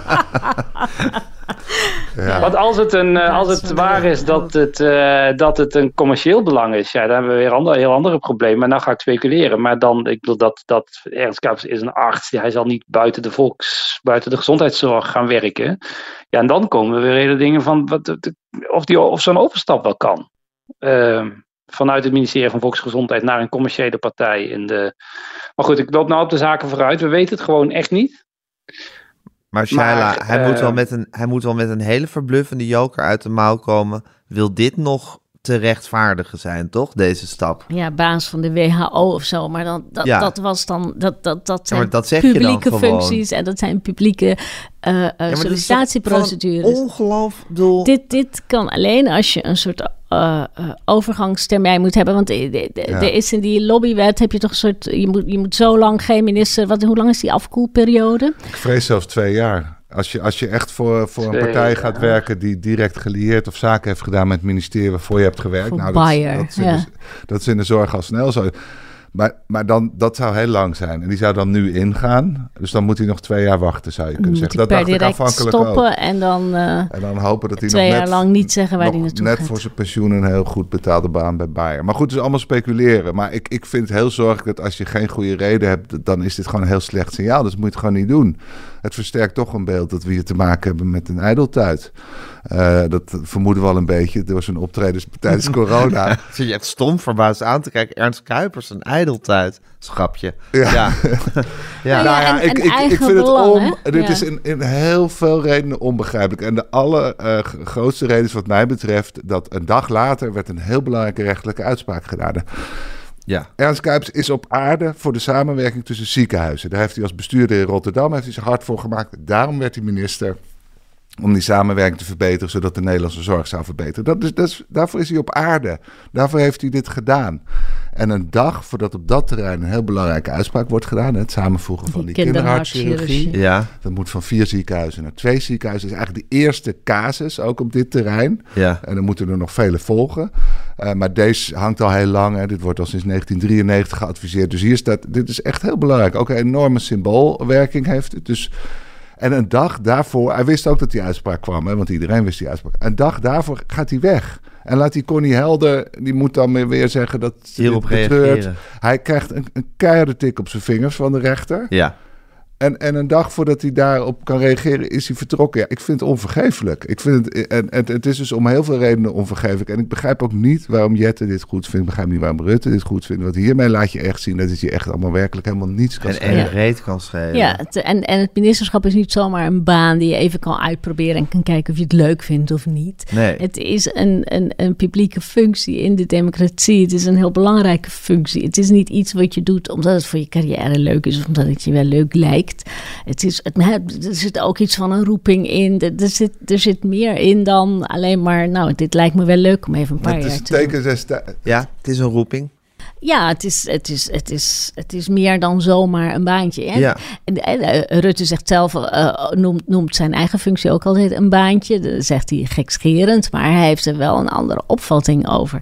Ja. Want als het, een, eh, als het waar is dat het, eh, dat het een commercieel belang is, ja, dan hebben we weer ander, heel andere problemen. En dan ga ik speculeren. Maar dan, ik bedoel, dat, dat Ernst Kuipers is een arts. Hij zal niet buiten de volks, buiten de gezondheidszorg gaan werken. Ja, en dan komen we weer hele dingen van wat, of, die, of zo'n overstap wel kan. Ehm, vanuit het ministerie van Volksgezondheid naar een commerciële partij. In de... Maar goed, ik loop nou op de zaken vooruit. We weten het gewoon echt niet. Maar Shaila, Maar, hij, moet eh, wel met een, hij moet wel met een hele verbluffende joker uit de mouw komen. Wil dit nog te rechtvaardigen zijn, toch? Deze stap. Ja, baas van de WHO of zo. Maar dan, dat, Ja. dat was dan. Dat, dat, dat Ja, zijn maar dat zeg je dan publieke functies en dat zijn publieke eh, eh, Ja, sollicitatieprocedures. Ongeloof, bedoel... Dit, dit kan alleen als je een soort eh, eh, overgangstermijn moet hebben. Want de- de- Ja. er is in die lobbywet heb je toch een soort. Je moet, je moet zo lang geen minister. Wat, hoe lang is die afkoelperiode? Ik vrees zelfs twee jaar. Als je, als je echt voor, voor een partij gaat werken die direct gelieerd of zaken heeft gedaan met het ministerie waarvoor je hebt gewerkt. Voor dat, Bayer, dat, is in ja. de, dat is in de zorg al snel zo. Maar, maar dan, dat zou heel lang zijn. En die zou dan nu ingaan. Dus dan moet hij nog twee jaar wachten, zou je kunnen Moet zeggen. Dat dacht ik direct afhankelijk stoppen ook. en dan eh, En dan hopen dat hij twee nog jaar net, lang niet zeggen waar hij naartoe net gaat. voor zijn pensioen een heel goed betaalde baan bij Bayer. Maar goed, het is allemaal speculeren. Maar ik, ik vind het heel zorgelijk dat als je geen goede reden hebt, dan is dit gewoon een heel slecht signaal. Dus moet je het gewoon niet doen. Het versterkt toch een beeld dat we hier te maken hebben met een ijdeltuit. Eh, dat vermoeden we al een beetje door zijn optredens tijdens corona. Zit je echt stom verbaasd aan te kijken. Ernst Kuipers, een ijdeltuit. Schapje. Ja. Ja. ja. Nou ja, en- ik, en ik, ik vind het om. hè? Dit Ja. is in, in heel veel redenen onbegrijpelijk. En de allergrootste reden is wat mij betreft dat een dag later werd een heel belangrijke rechtelijke uitspraak gedaan. Ja. Ernst Kuipers is op aarde voor de samenwerking tussen ziekenhuizen. Daar heeft hij als bestuurder in Rotterdam heeft hij zich hard voor gemaakt. Daarom werd hij minister om die samenwerking te verbeteren, zodat de Nederlandse zorg zou verbeteren. Dat is, dat is, daarvoor is hij op aarde. Daarvoor heeft hij dit gedaan. En een dag voordat op dat terrein een heel belangrijke uitspraak wordt gedaan, het samenvoegen van Die die, kinderhartchirurgie. Ja. Dat moet van vier ziekenhuizen naar twee ziekenhuizen. Dat is eigenlijk de eerste casus, ook op dit terrein. Ja. En dan moeten er nog vele volgen. Eh, maar deze hangt al heel lang. Hè. Dit wordt al sinds 1993 geadviseerd. Dus hier staat, dit is echt heel belangrijk. Ook een enorme symboolwerking heeft het. Dus, en een dag daarvoor, hij wist ook dat die uitspraak kwam, hè, want iedereen wist die uitspraak. Een dag daarvoor gaat hij weg. En laat die Connie Helder, die moet dan weer zeggen dat reageren. Hij krijgt een, een keiharde tik op zijn vingers van de rechter. Ja. En, en een dag voordat hij daarop kan reageren, is hij vertrokken. Ja, ik vind het onvergeeflijk. Ik vind het, en, en het is dus om heel veel redenen onvergeeflijk. En ik begrijp ook niet waarom Jette dit goed vindt. Ik begrijp niet waarom Rutte dit goed vindt. Want hiermee laat je echt zien dat het je echt allemaal werkelijk helemaal niets kan En schelen. één reet kan schelen. Ja, het- en, en het ministerschap is niet zomaar een baan die je even kan uitproberen en kan kijken of je het leuk vindt of niet. Nee. Het is een, een, een publieke functie in de democratie. Het is een heel belangrijke functie. Het is niet iets wat je doet omdat het voor je carrière leuk is of omdat het je wel leuk lijkt. Het is, het, er zit ook iets van een roeping in. Er, er zit, er zit meer in dan alleen maar, nou, dit lijkt me wel leuk om even een paar Het is jaar te teken Ja, het is een roeping. Ja, het is, het, is, het, is, het is meer dan zomaar een baantje. Hè? Ja. En, en, eh, Rutte zegt zelf, eh, noemt, noemt zijn eigen functie ook altijd een baantje. Dat zegt hij gekscherend, maar hij heeft er wel een andere opvatting over.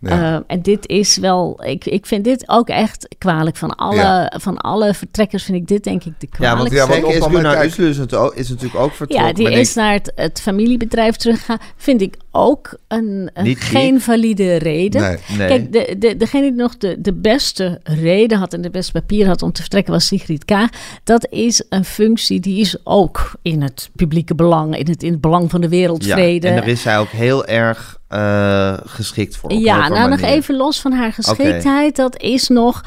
Ja. Eh, en dit is wel, ik, ik vind dit ook echt kwalijk. Van alle, Ja. van alle vertrekkers vind ik dit denk ik de Ja, want kwalijkste. Ja, want op- kijk- Uslu is, het ook- is natuurlijk ook vertrokken. Ja, die is naar het, het familiebedrijf teruggegaan. Vind ik ook een, een Niet geen valide reden. Nee. Nee. Kijk, de, de, degene die nog de, de beste reden had en de beste papier had om te vertrekken was Sigrid Kaag. Dat is een functie die is ook in het publieke belang, in het, in het belang van de ja, wereldvrede. en daar is zij ook heel erg eh, geschikt voor. Ja, nou nog even los van haar geschiktheid. Dat, is nog,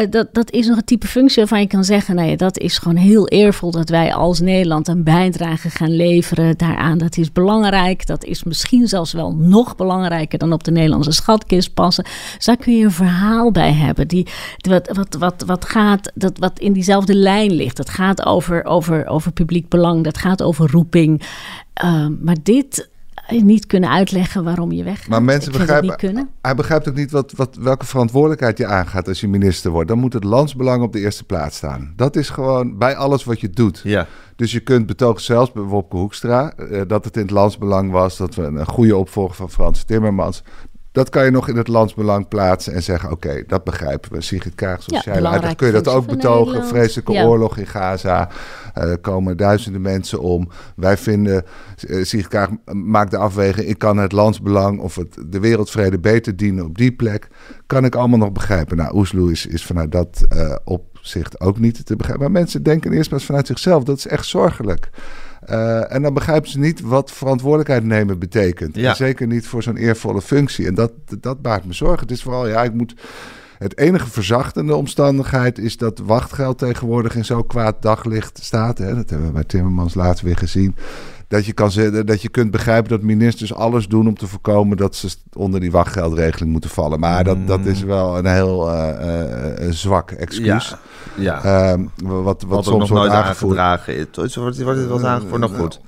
eh, dat, dat is nog een type functie waarvan je kan zeggen... nou dat is gewoon heel eervol dat wij als Nederland een bijdrage gaan leveren daaraan. Dat is belangrijk. Dat is misschien zelfs wel nog belangrijker dan op de Nederlandse schatkist passen. Dus daar kun je een verhaal bij hebben. Die, wat, wat, wat, wat, gaat, dat, wat in diezelfde lijn ligt. Dat gaat over, over, over publiek belang. Dat gaat over roeping. Eh, maar dit niet kunnen uitleggen waarom je weg Maar mensen begrijpen, niet kunnen. hij begrijpt ook niet wat, wat, welke verantwoordelijkheid je aangaat als je minister wordt. Dan moet het landsbelang op de eerste plaats staan. Dat is gewoon bij alles wat je doet. Ja, Dus je kunt betogen, zelfs bij Wopke Hoekstra, eh, dat het in het landsbelang was, dat we een goede opvolger van Frans Timmermans. Dat kan je nog in het landsbelang plaatsen en zeggen: Oké, dat begrijpen we. Sigrid Kaag, zoals Ja, belangrijke kun je dat ook betogen. Nederland. Vreselijke Ja. oorlog in Gaza. Eh, Er komen duizenden mensen om. Wij vinden, Sigrid Kaag maakt de afweging: ik kan het landsbelang of het, de wereldvrede beter dienen op die plek. Kan ik allemaal nog begrijpen. Nou, Oesloe is, is vanuit dat eh, opzicht ook niet te begrijpen. Maar mensen denken eerst maar vanuit zichzelf. Dat is echt zorgelijk. Eh, en dan begrijpen ze niet wat verantwoordelijkheid nemen betekent. Ja. En zeker niet voor zo'n eervolle functie. En dat, dat baart me zorgen. Het is vooral, ja, ik moet. Het enige verzachtende omstandigheid is dat wachtgeld tegenwoordig in zo kwaad daglicht staat. Hè? Dat hebben we bij Timmermans laatst weer gezien. Dat je, kan, dat je kunt begrijpen dat ministers alles doen om te voorkomen dat ze onder die wachtgeldregeling moeten vallen. Maar dat, dat is wel een heel eh, eh, eh, zwak excuus. ja. Ehm, wat wat Wat soms nog wordt nooit aangevoerd. aangedragen is. Wordt, dit wel eens aangevoerd? Nou goed.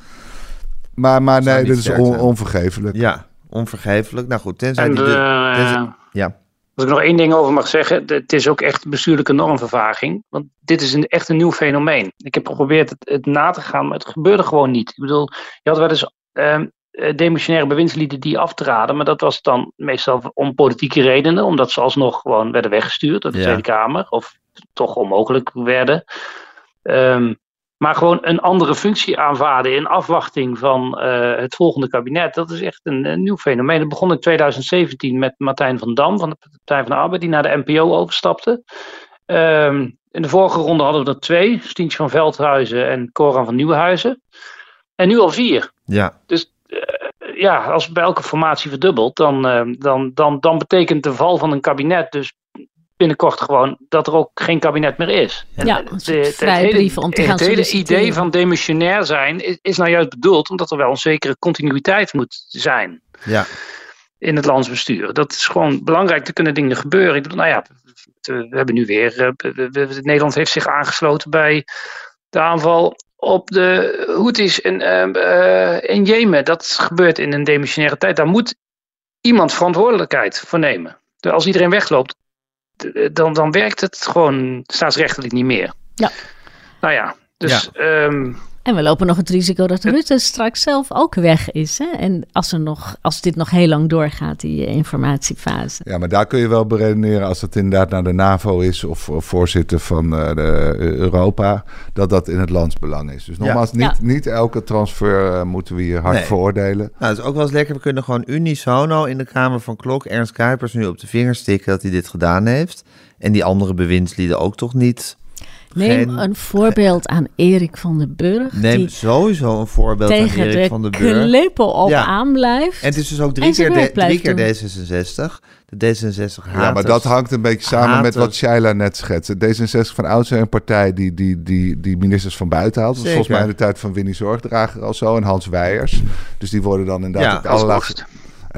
Maar, maar nee, dit is on- onvergeeflijk. Ja, onvergeeflijk. Nou goed, tenzij En die... de, tenzij- eh, ja, Als ik nog één ding over mag zeggen, het is ook echt bestuurlijke normvervaging. Want dit is een, echt een nieuw fenomeen. Ik heb geprobeerd het, het na te gaan, maar het gebeurde gewoon niet. Ik bedoel, je had wel eens ehm, eh, demissionaire bewindslieden die aftraden, maar dat was dan meestal om politieke redenen, omdat ze alsnog gewoon werden weggestuurd door de Ja. Tweede Kamer, of toch onmogelijk werden. Ehm, maar gewoon een andere functie aanvaarden in afwachting van eh, het volgende kabinet, dat is echt een, een nieuw fenomeen. Het begon in 2017 met Martijn van Dam van de Partij van de Arbeid, die naar de NPO overstapte. Ehm, in de vorige ronde hadden we er twee, Stientje van Veldhuizen en Coran van Nieuwenhuizen. En nu al vier. ja, Ja, als het bij elke formatie verdubbelt, dan, ehm, dan, dan, dan betekent de val van een kabinet dus binnenkort gewoon dat er ook geen kabinet meer is. Ja, vrijbrieven om te gaan Het hele idee van demissionair zijn is, is nou juist bedoeld omdat er wel een zekere continuïteit moet zijn ja. in het landsbestuur. Dat is gewoon belangrijk, er kunnen dingen gebeuren. Ik bedoel, nou ja, we hebben nu weer, eh, we- we- Nederland heeft zich aangesloten bij de aanval op de Houthis in, eh, eh, in Jemen. Dat gebeurt in een demissionaire tijd. Daar moet iemand verantwoordelijkheid voor nemen. Dus Als iedereen wegloopt, dan, dan werkt het gewoon staatsrechtelijk niet meer. Ja. Nou ja, dus ehm, En we lopen nog het risico dat Rutte straks zelf ook weg is. Hè? En als, er nog, als dit nog heel lang doorgaat, die eh, informatiefase. Ja, maar daar kun je wel beredeneren als het inderdaad naar de NAVO is of, of voorzitter van uh, de Europa, dat dat in het landsbelang is. Dus nogmaals, niet, ja. niet elke transfer uh, moeten we hier hard nee. veroordelen. Nou, dat is ook wel eens lekker. We kunnen gewoon unisono in de Kamer van Klok Ernst Kuipers nu op de vingers stikken dat hij dit gedaan heeft. En die andere bewindslieden ook toch niet Neem een voorbeeld aan Erik van den Burg. Neem sowieso een voorbeeld aan Erik van den Burg. Tegen de klippen op ja. aanblijft. En het is dus ook drie, keer, de, drie keer D66. De D66 Ja, maar dat hangt een beetje samen haters. met wat Shaila net schetste. D66 van oudsher een partij die, die, die, die ministers van buiten haalt. Dat is volgens mij in de tijd van Winnie Zorgdrager al zo. En Hans Weijers. Dus die worden dan inderdaad ja, ook.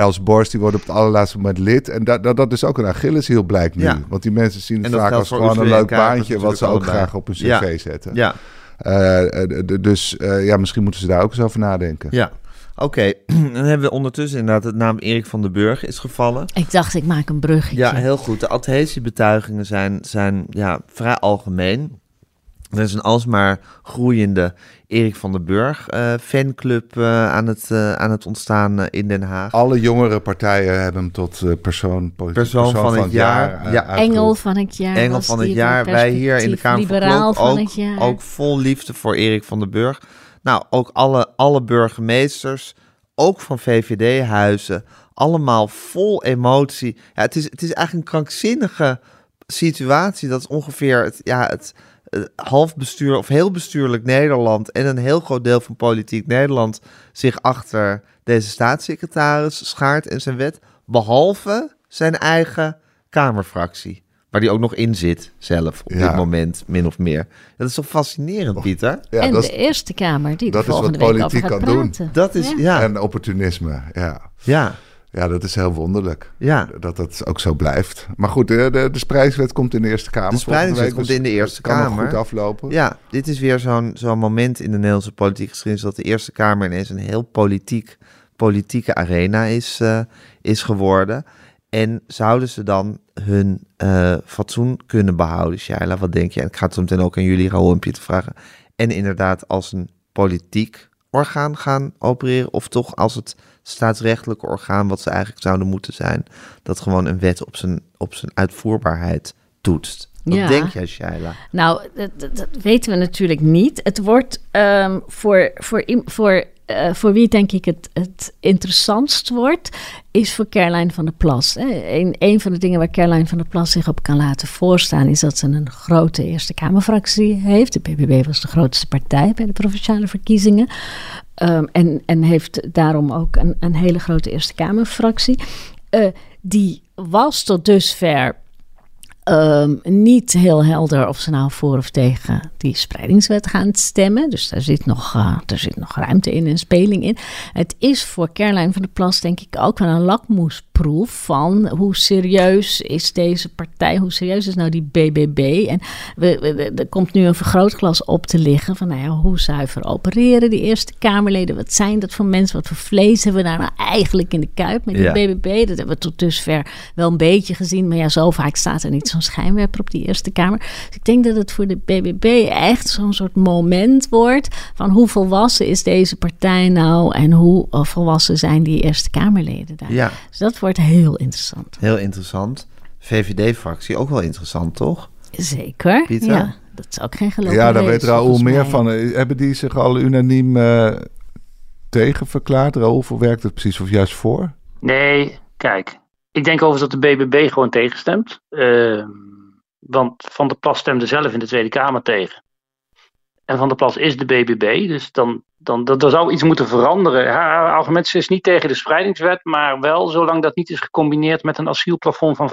Els Borst, die wordt op het allerlaatste moment lid. En dat, dat, dat is ook een Achilleshiel blijkt nu. Ja. Want die mensen zien het vaak als gewoon een leuk baantje... wat ze ook graag op hun cv ja. zetten. Ja. Uh, dus uh, ja, misschien moeten ze daar ook eens over nadenken. Ja. Oké, okay. dan hebben we ondertussen inderdaad het naam Erik van den Burg is gevallen. Ik dacht, ik maak een bruggetje. Ja, heel goed. De adhesiebetuigingen zijn, zijn ja, vrij algemeen. Er is een alsmaar groeiende Erik van den Burg uh, fanclub uh, aan, het, uh, aan het ontstaan in Den Haag. Alle jongere partijen hebben hem tot persoon, persoon, persoon van, van, het, het jaar. jaar ja. Engel van het jaar. Engel van het jaar. Wij hier in de Kamer van Klok ook, ook vol liefde voor Erik van den Burg. Nou, ook alle, alle burgemeesters, ook van VVD-huizen, allemaal vol emotie. Ja, het, is, het is eigenlijk een krankzinnige situatie. Dat is ongeveer het, ja, het, half bestuur of heel bestuurlijk Nederland en een heel groot deel van politiek Nederland zich achter deze staatssecretaris schaart en zijn wet, behalve zijn eigen Kamerfractie. Waar die ook nog in zit, zelf, op ja. dit moment, min of meer. Dat is toch fascinerend, Pieter? Ja, en de Eerste Kamer, die dat de volgende is wat week politiek over gaat kan doen. praten. Dat is, ja. En opportunisme, ja. Ja. Ja, dat is heel wonderlijk. Ja. Dat dat ook zo blijft. Maar goed, de, de, de spreidingswet komt in de Eerste Kamer. De spreidingswet komt dus in de Eerste kan Kamer. Nog goed aflopen. Ja, dit is weer zo'n zo'n moment in de Nederlandse politieke geschiedenis... dat de Eerste Kamer ineens een heel politiek, politieke arena is, uh, is geworden. En zouden ze dan hun uh, fatsoen kunnen behouden, Shaila? Wat denk je? En ik ga het zo meteen ook aan jullie, Raoul en Pieter vragen. En inderdaad als een politiek orgaan gaan opereren... of toch als het staatsrechtelijke orgaan wat ze eigenlijk zouden moeten zijn, dat gewoon een wet op zijn, op zijn uitvoerbaarheid toetst. Wat Ja. denk jij, Shaila? Nou, dat, dat- dat weten we natuurlijk niet. Het wordt ehm, voor, voor, voor, eh, voor wie denk ik het, het interessantst wordt, is voor Caroline van der Plas. Een, van de dingen waar Caroline van der Plas zich op kan laten voorstaan, is dat ze een grote Eerste Kamerfractie heeft. De BBB was de grootste partij bij de provinciale verkiezingen. Ehm, en, en heeft daarom ook een, een hele grote Eerste Kamerfractie. Eh, die was tot dusver ehm, niet heel helder of ze nou voor of tegen die spreidingswet gaan stemmen. Dus daar zit nog, eh, er zit nog ruimte in en speling in. Het is voor Caroline van der Plas denk ik ook wel een van hoe serieus is deze partij, hoe serieus is nou die BBB. En we, er komt nu een vergrootglas op te liggen van nou ja, hoe zuiver opereren die Eerste Kamerleden, wat zijn dat voor mensen, wat voor vlees hebben we daar nou eigenlijk in de kuip met die Ja. BBB. Dat hebben we tot dusver wel een beetje gezien, maar ja, zo vaak staat er niet zo'n schijnwerper op die Eerste Kamer. Dus ik denk dat het voor de BBB echt zo'n soort moment wordt van hoe volwassen is deze partij nou en hoe volwassen zijn die Eerste Kamerleden daar. Ja, Dus dat wordt heel interessant. heel interessant. VVD-fractie, ook wel interessant, toch? Zeker. Pieter? Ja, dat is ook geen geloof. Ja, daar weet Raoul meer van. Eh, Hebben die zich al unaniem eh tegen verklaard? Raoul, hoe werkt het precies? Of juist voor? Nee, kijk. Ik denk overigens dat de BBB gewoon tegenstemt. Ehm, want Van der Plas stemde zelf in de Tweede Kamer tegen. En Van der Plas is de BBB. Dus dan, dan, er zou iets moeten veranderen. Haar argument is niet tegen de spreidingswet. Maar wel zolang dat niet is gecombineerd met een asielplafond van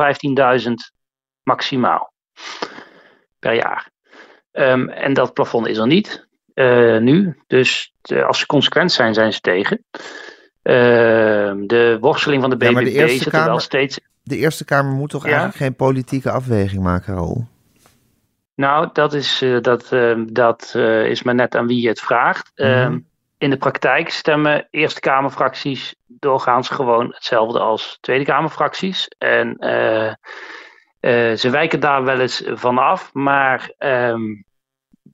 15.000 maximaal. Per jaar. Ehm, en dat plafond is er niet. eh, nu. Dus eh, als ze consequent zijn, zijn ze tegen. Ehm, de worsteling van de Ja, BBB de Eerste zit er wel steeds. De Eerste Kamer moet toch Ja? eigenlijk geen politieke afweging maken, Raoul? Nou, dat is, eh, dat, ehm, dat eh, is maar net aan wie je het vraagt. Mhm. Ehm, in de praktijk stemmen Eerste Kamerfracties doorgaans gewoon hetzelfde als Tweede Kamerfracties. En eh, ze wijken daar wel eens van af, maar ehm,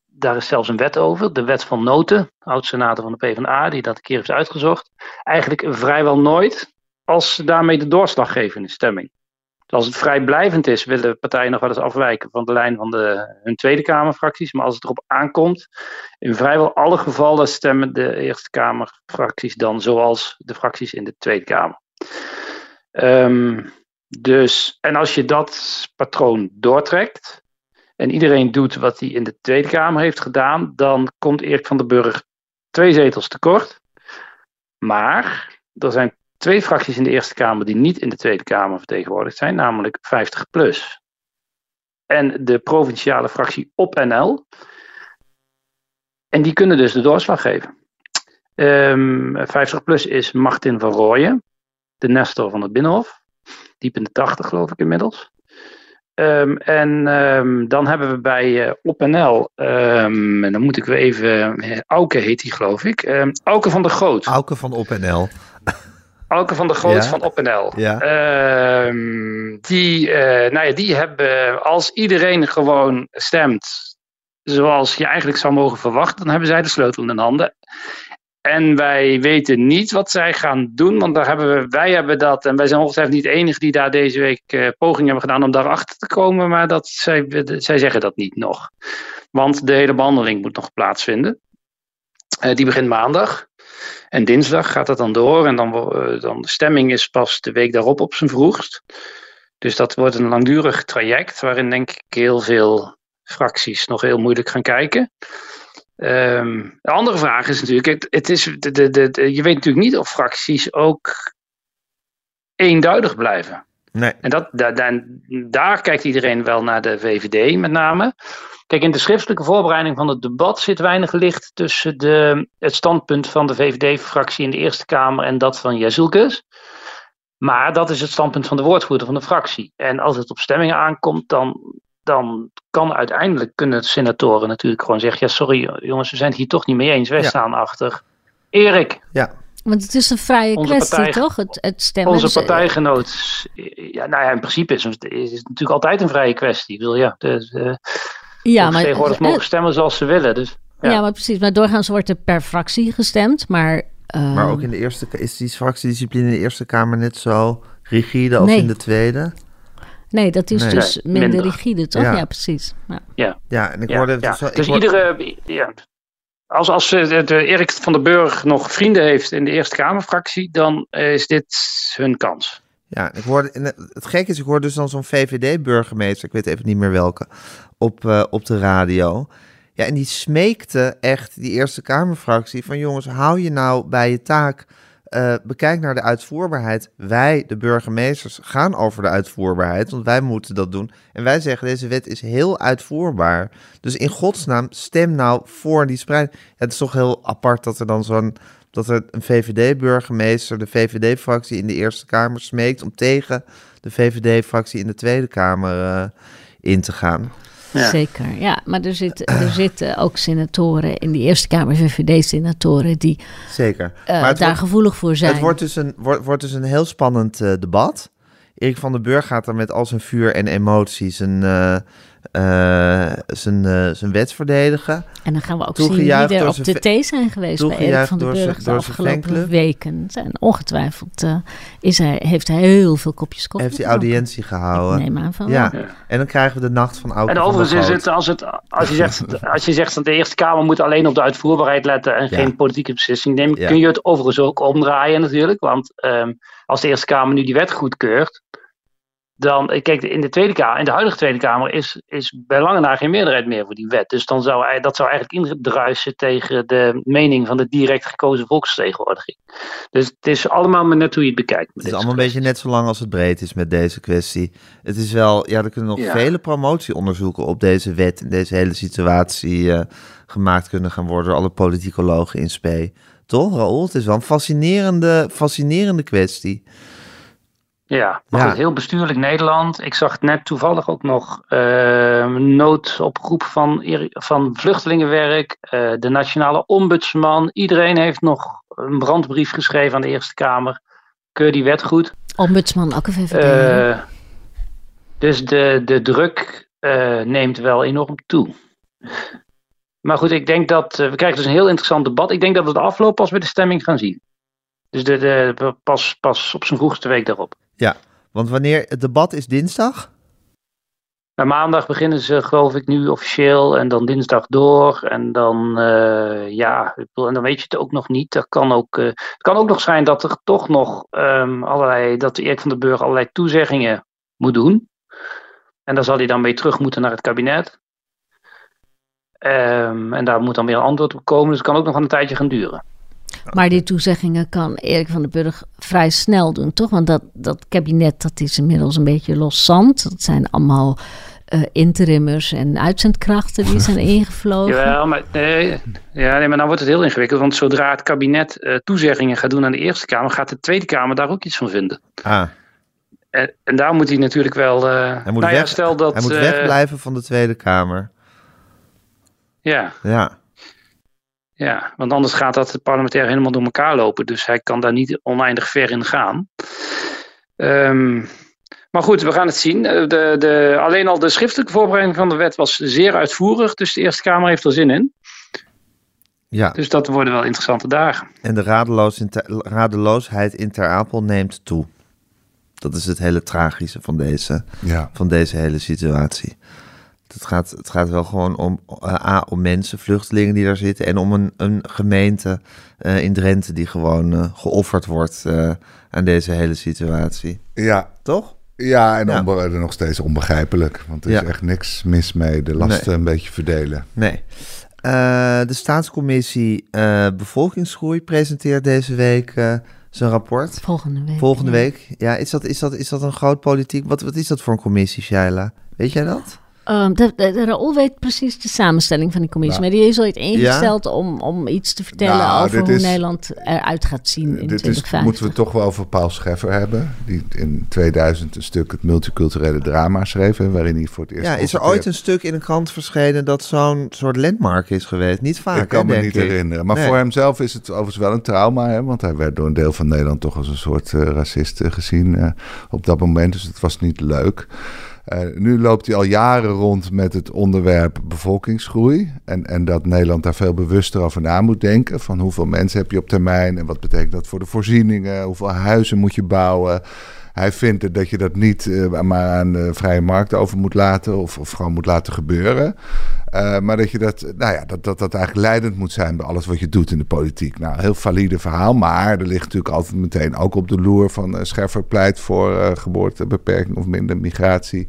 daar is zelfs een wet over, de wet van noten, oud-senator van de PvdA, die dat een keer heeft uitgezocht. Eigenlijk vrijwel nooit als daarmee de doorslag geven in de stemming. Als het vrijblijvend is, willen partijen nog wel eens afwijken van de lijn van de, hun Tweede Kamerfracties. Maar als het erop aankomt, in vrijwel alle gevallen stemmen de Eerste Kamerfracties dan zoals de fracties in de Tweede Kamer. Um, dus, en als je dat patroon doortrekt en iedereen doet wat hij in de Tweede Kamer heeft gedaan, dan komt Erik van den Burg twee zetels tekort. Maar er zijn twee fracties in de Eerste Kamer die niet in de Tweede Kamer vertegenwoordigd zijn, namelijk 50 plus. En de provinciale fractie op NL. En die kunnen dus de doorslag geven. Um, ehm, 50 plus is Martin van Rooyen, de Nestor van het Binnenhof. Diep in de 80 geloof ik inmiddels. Um, en um, dan hebben we bij uh, OpNL, um, en dan moet ik weer even, uh, Auke heet die geloof ik, Auke van der Groot. Auke van OpNL. Auke van der Groot ja. van OpNL. Ja. die, uh, nou ja, die hebben, als iedereen gewoon stemt zoals je eigenlijk zou mogen verwachten, dan hebben zij de sleutel in handen. En wij weten niet wat zij gaan doen, want daar hebben we, wij hebben dat, en wij zijn ongetwijfeld niet de enige die daar deze week uh, poging hebben gedaan om daarachter te komen, maar dat, zij, zij zeggen dat niet nog. Want de hele behandeling moet nog plaatsvinden. Uh, die begint maandag. En dinsdag gaat dat dan door. En dan, uh, dan de stemming is pas de week daarop op zijn vroegst. Dus dat wordt een langdurig traject, waarin denk ik heel veel fracties nog heel moeilijk gaan kijken. Um, de andere vraag is natuurlijk, het, het is, de, de, de, je weet natuurlijk niet of fracties ook eenduidig blijven. Nee. En dat, daar, daar kijkt iedereen wel naar de VVD met name. Kijk, in de schriftelijke voorbereiding van het debat zit weinig licht tussen de, het standpunt van de VVD-fractie in de Eerste Kamer en dat van Jezilkes. Maar dat is het standpunt van de woordvoerder van de fractie. En als het op stemmingen aankomt, dan dan kan uiteindelijk kunnen senatoren natuurlijk gewoon zeggen: ja, sorry jongens, we zijn het hier toch niet mee eens. Wij ja. staan achter Erik. Ja. Want het is een vrije onze kwestie, partij, toch? Het, het stemmen. Onze partijgenoot. Ja, nou ja, in principe is het, is het natuurlijk altijd een vrije kwestie. Ik wil ja, de, de, ja, maar tegenwoordig mogen stemmen zoals ze willen. Dus, ja. ja, maar precies. Maar doorgaans wordt er per fractie gestemd. Maar, uh, maar ook in de eerste is die fractiediscipline in de Eerste Kamer net zo rigide als nee. in de Tweede? Nee, dat is nee. dus minder, minder, rigide, toch? Ja, ja precies. Ja. ja. Ja. en ik hoorde... Ja, dus, ja. dus hoorde... iedere... Ja. Als, als de Erik van den Burg nog vrienden heeft in de Eerste Kamerfractie, dan is dit hun kans. Ja, ik hoorde, het gekke is, ik hoorde dus dan zo'n VVD-burgemeester, ik weet even niet meer welke, op, op de radio. Ja, en die smeekte echt die Eerste Kamerfractie van jongens, hou je nou bij je taak uh, bekijk naar de uitvoerbaarheid. Wij, de burgemeesters, gaan over de uitvoerbaarheid, want wij moeten dat doen. En wij zeggen, deze wet is heel uitvoerbaar. Dus in godsnaam, stem nou voor die spreiding. het is toch heel apart dat er dan zo'n dat er een VVD-burgemeester de VVD-fractie in de Eerste Kamer smeekt om tegen de VVD-fractie in de Tweede Kamer uh, in te gaan. Ja. Zeker, ja. Maar er, zit, er zitten ook senatoren in de Eerste Kamer, VVD-senatoren, die Zeker. Uh, daar wordt, gevoelig voor zijn. Het wordt dus een, wordt, wordt dus een heel spannend uh, debat. Erik van den Burg gaat er met al zijn vuur en emoties een, uh, zijn, zijn wet verdedigen. En dan gaan we ook zien wie er op de thee zijn geweest bij Erik van den Burg de afgelopen weken. En ongetwijfeld uh, is hij, heeft hij heel veel kopjes koffie Heeft hij audiëntie gehouden. Ik neem aan van ja. ja. En dan krijgen we de nacht van Auken En overigens is het, als, het, als je zegt, als je zegt dat de Eerste Kamer moet alleen op de uitvoerbaarheid letten en ja. geen politieke beslissing nemen, kun je het overigens ook omdraaien natuurlijk. Want um, als de Eerste Kamer nu die wet goedkeurt, dan, kijk, in de Tweede Kamer, in de huidige Tweede Kamer is, is bij lange na geen meerderheid meer voor die wet. Dus dan zou, dat zou eigenlijk indruisen tegen de mening van de direct gekozen volksvertegenwoordiging. Dus het is allemaal maar net hoe je het bekijkt. Het is allemaal een beetje net zo lang als het breed is met deze kwestie. Het is wel, ja, er kunnen nog ja. vele promotieonderzoeken op deze wet en deze hele situatie uh, gemaakt kunnen gaan worden door alle politicologen in spe. Toch, Raoul? Het is wel een fascinerende, fascinerende kwestie. Ja, maar ja. Goed, heel bestuurlijk Nederland. Ik zag net toevallig ook nog uh, noodoproep van, van vluchtelingenwerk, uh, de nationale ombudsman. Iedereen heeft nog een brandbrief geschreven aan de Eerste Kamer. Keur die wet goed. Ombudsman, ook VVD. Uh, dus de, de druk neemt wel enorm toe. maar goed, ik denk dat we krijgen dus een heel interessant debat. Ik denk dat we de afloop pas bij de stemming gaan zien. Dus de, de, pas, pas op zijn vroegste week daarop. Ja, want wanneer het debat is dinsdag? Nou, maandag beginnen ze geloof ik nu officieel en dan dinsdag door. En dan, uh, ja, en dan weet je het ook nog niet. Dat kan ook, uh, het kan ook nog zijn dat er toch nog um, allerlei, dat Erik van den Burg allerlei toezeggingen moet doen. En daar zal hij dan mee terug moeten naar het kabinet. Um, en daar moet dan weer een antwoord op komen. Dus het kan ook nog een tijdje gaan duren. Maar die toezeggingen kan Erik van den Burg vrij snel doen, toch? Want dat, dat kabinet dat is inmiddels een beetje los zand. Dat zijn allemaal uh, interimmers en uitzendkrachten die zijn ingevlogen. Ja, maar, nee, ja, nee, maar dan wordt het heel ingewikkeld. Want zodra het kabinet uh, toezeggingen gaat doen aan de Eerste Kamer... gaat de Tweede Kamer daar ook iets van vinden. Ah. En, en daar moet hij natuurlijk wel... Uh, hij moet, nou weg, ja, stel dat, hij moet wegblijven van de Tweede Kamer. Ja. Ja. Ja, want anders gaat dat parlementair helemaal door elkaar lopen. Dus hij kan daar niet oneindig ver in gaan. Um, maar goed, we gaan het zien. De, de, alleen al de schriftelijke voorbereiding van de wet was zeer uitvoerig. Dus de Eerste Kamer heeft er zin in. Ja. Dus dat worden wel interessante dagen. En de radeloos in ter, radeloosheid in Ter Apel neemt toe. Dat is het hele tragische van deze, ja. van deze hele situatie. Het gaat, het gaat wel gewoon om, uh, A, om mensen, vluchtelingen die daar zitten. En om een, een gemeente uh, in Drenthe die gewoon uh, geofferd wordt aan deze hele situatie. Ja. Toch? Ja, en ja. Nog steeds onbegrijpelijk. Want er is ja. echt niks mis mee de lasten nee. een beetje verdelen. Nee. Uh, de staatscommissie uh, Bevolkingsgroei presenteert deze week uh, zijn rapport. Volgende week. Volgende ja. week. Ja, is dat, is, dat, is dat een groot politiek... Wat, wat is dat voor een commissie, Shaila? Weet jij dat? Um, de, de, de, Raoul weet precies de samenstelling van die commissie. Nou, maar die is ooit ingesteld ja? om, om iets te vertellen nou, over hoe is, Nederland eruit gaat zien in dit 2050. Is, moeten we toch wel over Paul Scheffer hebben. Die in 2000 een stuk het multiculturele drama schreef. Waarin hij voor het eerst... Ja, is er ooit een stuk in een krant verschenen dat zo'n soort landmark is geweest? Niet vaak, Ik kan hè, me niet ik. herinneren. Maar nee. voor hemzelf is het overigens wel een trauma. Hè, want hij werd door een deel van Nederland toch als een soort uh, racist uh, gezien uh, op dat moment. Dus het was niet leuk. Uh, nu loopt hij al jaren rond met het onderwerp bevolkingsgroei. En, en dat Nederland daar veel bewuster over na moet denken. Van hoeveel mensen heb je op termijn en wat betekent dat voor de voorzieningen? Hoeveel huizen moet je bouwen? Hij vindt dat je dat niet uh, maar aan de vrije markt over moet laten of, of gewoon moet laten gebeuren. Uh, maar dat je dat, nou ja, dat, dat dat eigenlijk leidend moet zijn bij alles wat je doet in de politiek. Nou, heel valide verhaal, maar er ligt natuurlijk altijd meteen ook op de loer van uh, Scheffer pleit voor geboortebeperking of minder migratie.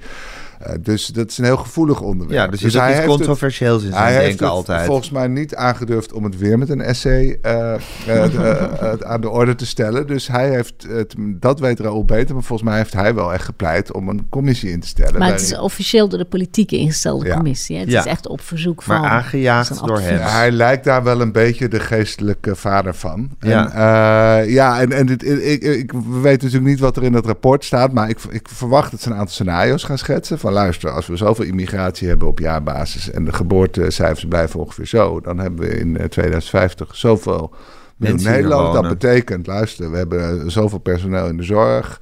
Uh, dus dat is een heel gevoelig onderwerp. Ja, dus, dus hij iets controversieels in zijn hij denken heeft het altijd. volgens mij niet aangedurfd om het weer met een essay uh, uh, aan de orde te stellen. Dus hij heeft, het, dat weet Raoul beter, maar volgens mij heeft hij wel echt gepleit om een commissie in te stellen. Maar het is officieel door de politiek ingestelde ja. commissie. Hè? Het ja. is echt op verzoek van... Maar aangejaagd door hem. Ja, hij lijkt daar wel een beetje de geestelijke vader van. Ja, en, ja, en, en dit, ik, ik, we weten natuurlijk niet wat er in dat rapport staat, maar ik, ik verwacht dat ze een aantal scenario's gaan schetsen van luister, als we zoveel immigratie hebben op jaarbasis en de geboortecijfers blijven ongeveer zo, dan hebben we in 2050 zoveel miljoen Nederland. Dat betekent, luister, we hebben zoveel personeel in de zorg.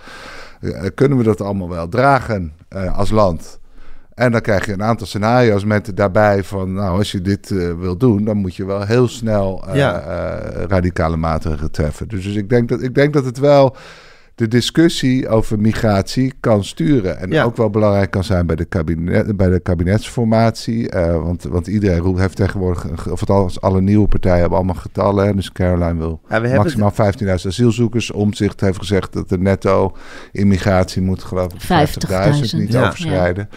Uh, kunnen we dat allemaal wel dragen uh, als land? En dan krijg je een aantal scenario's met daarbij van, nou, als je dit uh, wil doen, dan moet je wel heel snel ja. radicale maatregelen treffen. Dus, dus ik, denk dat, ik denk dat het wel de discussie over migratie kan sturen. En Ja. ook wel belangrijk kan zijn bij de, kabinet, bij de kabinetsformatie. Eh, want, want iedereen heeft tegenwoordig, of althans alle nieuwe partijen hebben allemaal getallen. hè. Dus Caroline wil Ja, we hebben maximaal 15.000 asielzoekers. Omzicht heeft gezegd dat de netto immigratie moet geloof ik 50.000 niet Ja. overschrijden.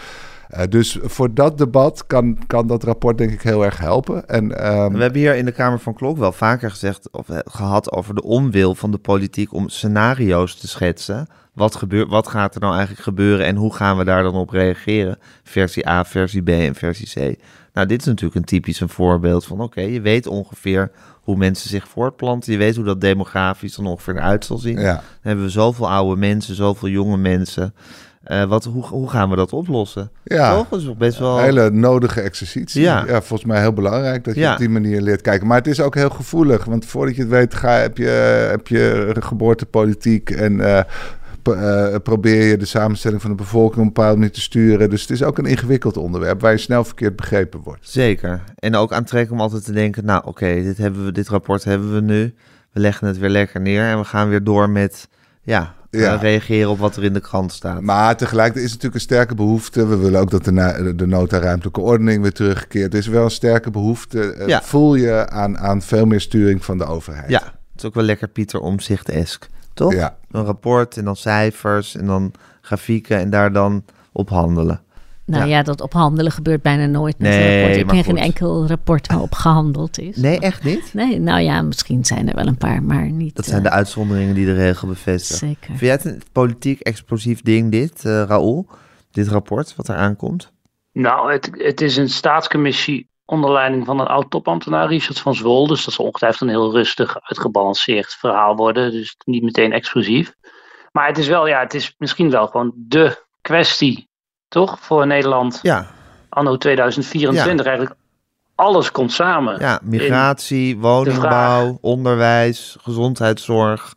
Eh, dus voor dat debat kan, kan dat rapport denk ik heel erg helpen. En, ehm, We hebben hier in de Kamer van Klok wel vaker gezegd of eh, gehad over de onwil van de politiek om scenario's te schetsen. Wat, gebeurt, wat gaat er nou eigenlijk gebeuren en hoe gaan we daar dan op reageren? Versie A, versie B en versie C. Nou, dit is natuurlijk een typisch een voorbeeld van: oké, je weet ongeveer hoe mensen zich voortplanten. Je weet hoe dat demografisch dan ongeveer eruit zal zien. ja. Dan hebben we zoveel oude mensen, zoveel jonge mensen. Eh, wat, hoe, hoe gaan we dat oplossen? Ja. Toch? Dat is best wel... Een hele nodige exercitie. Ja. Ja. volgens mij heel belangrijk dat je Ja. op die manier leert kijken. Maar het is ook heel gevoelig, want voordat je het weet ga, heb, je, heb je geboortepolitiek en eh, eh, probeer je de samenstelling van de bevolking op een bepaalde manier te sturen. Dus het is ook een ingewikkeld onderwerp waar je snel verkeerd begrepen wordt. Zeker. En ook aantrekkelijk om altijd te denken, nou oké, dit hebben we, dit rapport hebben we nu. We leggen het weer lekker neer en we gaan weer door met ja, Ja. eh, reageren op wat er in de krant staat. Maar tegelijkertijd is het natuurlijk een sterke behoefte. We willen ook dat de, de nota ruimtelijke ordening weer terugkeert. Er is wel een sterke behoefte. eh, Ja. Voel je aan, aan veel meer sturing van de overheid. ja, het is ook wel lekker Pieter Omzicht-esk, toch? Ja. Een rapport en dan cijfers en dan grafieken en daar dan op handelen. Nou Ja. ja, dat ophandelen gebeurt bijna nooit met Nee, een rapport. Ik ken geen enkel rapport waarop gehandeld is. Nee, echt niet? Nee, nou ja, misschien zijn er wel een paar, maar niet. Dat zijn de eh, uitzonderingen die de regel bevestigen. Zeker. Vind jij het een politiek explosief ding dit, eh Raoul? Dit rapport wat er aankomt? Nou, het, het is een staatscommissie onder leiding van een oud topambtenaar, Richard van Zwol. Dus dat zal ongetwijfeld een heel rustig, uitgebalanceerd verhaal worden. Dus niet meteen explosief. Maar het is wel, ja, het is misschien wel gewoon de kwestie, toch? Voor Nederland Ja, anno 2024. Eigenlijk alles komt samen. ja migratie, woningbouw, onderwijs, gezondheidszorg.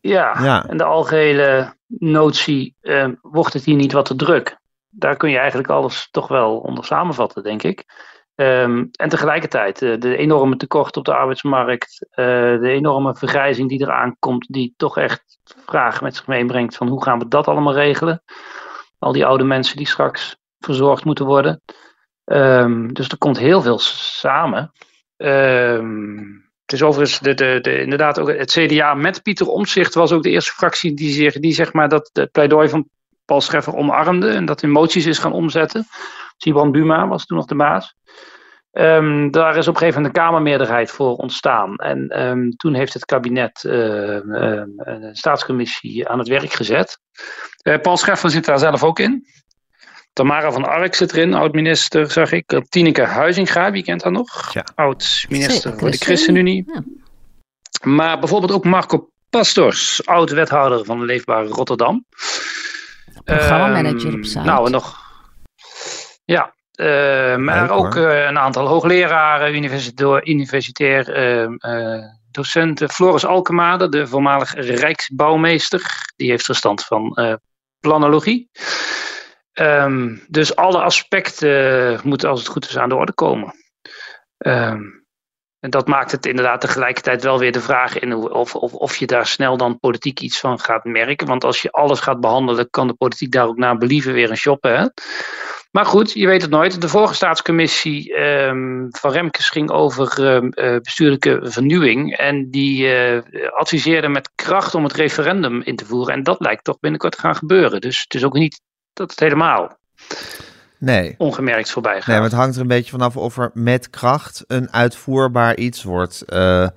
Ja, Ja. en de algehele notie, eh, wordt het hier niet wat te druk? Daar kun je eigenlijk alles toch wel onder samenvatten, denk ik. Ehm, en tegelijkertijd eh, de enorme tekort op de arbeidsmarkt, eh, de enorme vergrijzing die eraan komt, die toch echt vragen met zich meebrengt van hoe gaan we dat allemaal regelen? Al die oude mensen die straks verzorgd moeten worden. Ehm, dus er komt heel veel samen. Ehm, het is overigens de, de, de, inderdaad ook het CDA met Pieter Omtzigt was ook de eerste fractie die, zich, die zeg maar dat het pleidooi van Paul Scheffer omarmde en dat in moties is gaan omzetten. Siban Buma was toen nog de baas. Ehm, daar is op een gegeven moment een Kamermeerderheid voor ontstaan. En ehm, toen heeft het kabinet ehm, ehm, een staatscommissie aan het werk gezet. Eh, Paul Scheffer zit daar zelf ook in. Tamara van Ark zit erin, oud-minister, zag ik. Tineke Huizinga, wie kent haar nog? Ja. Oud-minister voor de ChristenUnie. Maar bijvoorbeeld ook Marco Pastors, oud-wethouder van Leefbare Rotterdam. Programmamanager Ehm, op Zuid. Nou, en nog. Ja, eh, maar Leuk, ook eh, een aantal hoogleraren, universitair, universitair ehm, eh, docenten. Floris Alkemade, de voormalig Rijksbouwmeester, die heeft verstand van planologie. Ehm, dus alle aspecten moeten, als het goed is, aan de orde komen. Ehm, en dat maakt het inderdaad tegelijkertijd wel weer de vraag in of, of, of je daar snel dan politiek iets van gaat merken. Want als je alles gaat behandelen, kan de politiek daar ook naar believen weer in shoppen. Hè? Maar goed, je weet het nooit. De vorige staatscommissie ehm, van Remkes ging over ehm, eh, bestuurlijke vernieuwing. En die eh, adviseerde met kracht om het referendum in te voeren. En dat lijkt toch binnenkort te gaan gebeuren. Dus het is ook niet dat het helemaal Nee. ongemerkt voorbij gaat. Nee, maar het hangt er een beetje vanaf of er met kracht een uitvoerbaar iets wordt eh, eh,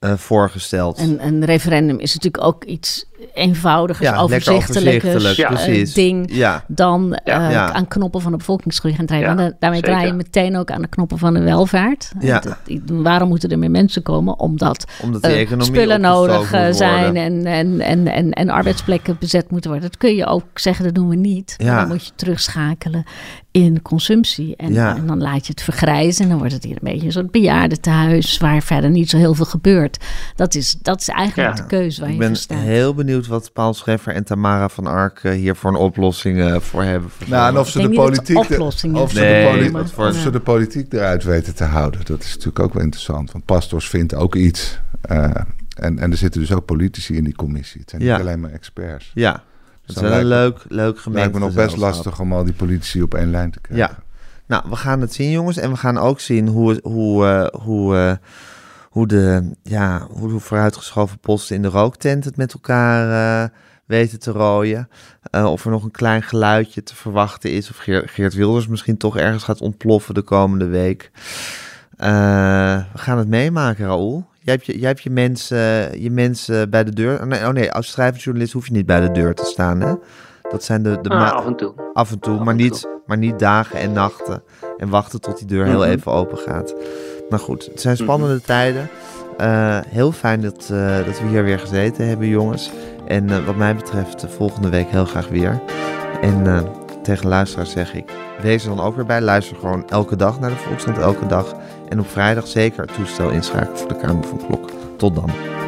voorgesteld. Een, een referendum is natuurlijk ook iets eenvoudigers, ja, lekker overzichtelijkers overzichtelijk, Ja. eh, precies. ding Ja, dan eh, Ja. aan knoppen van de bevolkingsgroei gaan draaien. Ja, Want da- daarmee zeker. draai je meteen ook aan de knoppen van de welvaart. Ja. Dat- waarom moeten er meer mensen komen? Omdat omdat eh, spullen nodig eh, zijn en, en, en, en, en arbeidsplekken bezet moeten worden. Dat kun je ook zeggen, dat doen we niet. Dan moet je terugschakelen in consumptie. En, Ja. en dan laat je het vergrijzen. En dan wordt het hier een beetje een soort bejaardentehuis... waar verder niet zo heel veel gebeurt. Dat is, dat is eigenlijk Ja. de keuze waar Ik je ben voor staat. heel benieuwd wat Paul Scheffer en Tamara van Ark eh, hier voor een oplossing eh, voor hebben. Nou, en of ze, de politiek, de- of, ze Nee, de poli- dat voor- of ze de politiek eruit weten te houden. Dat is natuurlijk ook wel interessant. Want Pastors vindt ook iets. eh, en, en er zitten dus ook politici in die commissie. Het zijn Ja. niet alleen maar experts. Ja, dat is dan wel een leuk, leuk Het lijkt me nog best lastig om al die politici op één lijn te krijgen. Ja. Nou, we gaan het zien, jongens. En we gaan ook zien hoe, hoe, eh, hoe, eh, hoe, de, ja, hoe de vooruitgeschoven posten in de rooktent het met elkaar eh, weten te rooien. Eh, of er nog een klein geluidje te verwachten is. Of Geer- Geert Wilders misschien toch ergens gaat ontploffen de komende week. Eh, we gaan het meemaken, Raoul. Jij hebt je, jij hebt je, mensen, je mensen bij de deur. Oh nee, oh nee, als schrijversjournalist hoef je niet bij de deur te staan, hè? Dat zijn de, de Ah, af en toe. Af en toe, Af maar, en niet, maar niet dagen en nachten. En wachten tot die deur heel Mhm. even open gaat. Maar goed, het zijn spannende tijden. Eh, heel fijn dat, eh, dat we hier weer gezeten hebben, jongens. En eh, wat mij betreft, volgende week heel graag weer. En tegen luisteraars zeg ik, wees er dan ook weer bij. Luister gewoon elke dag naar de Volkskrant, elke dag. En op vrijdag zeker het toestel inschakelen voor de Kamer van Klok. Tot dan.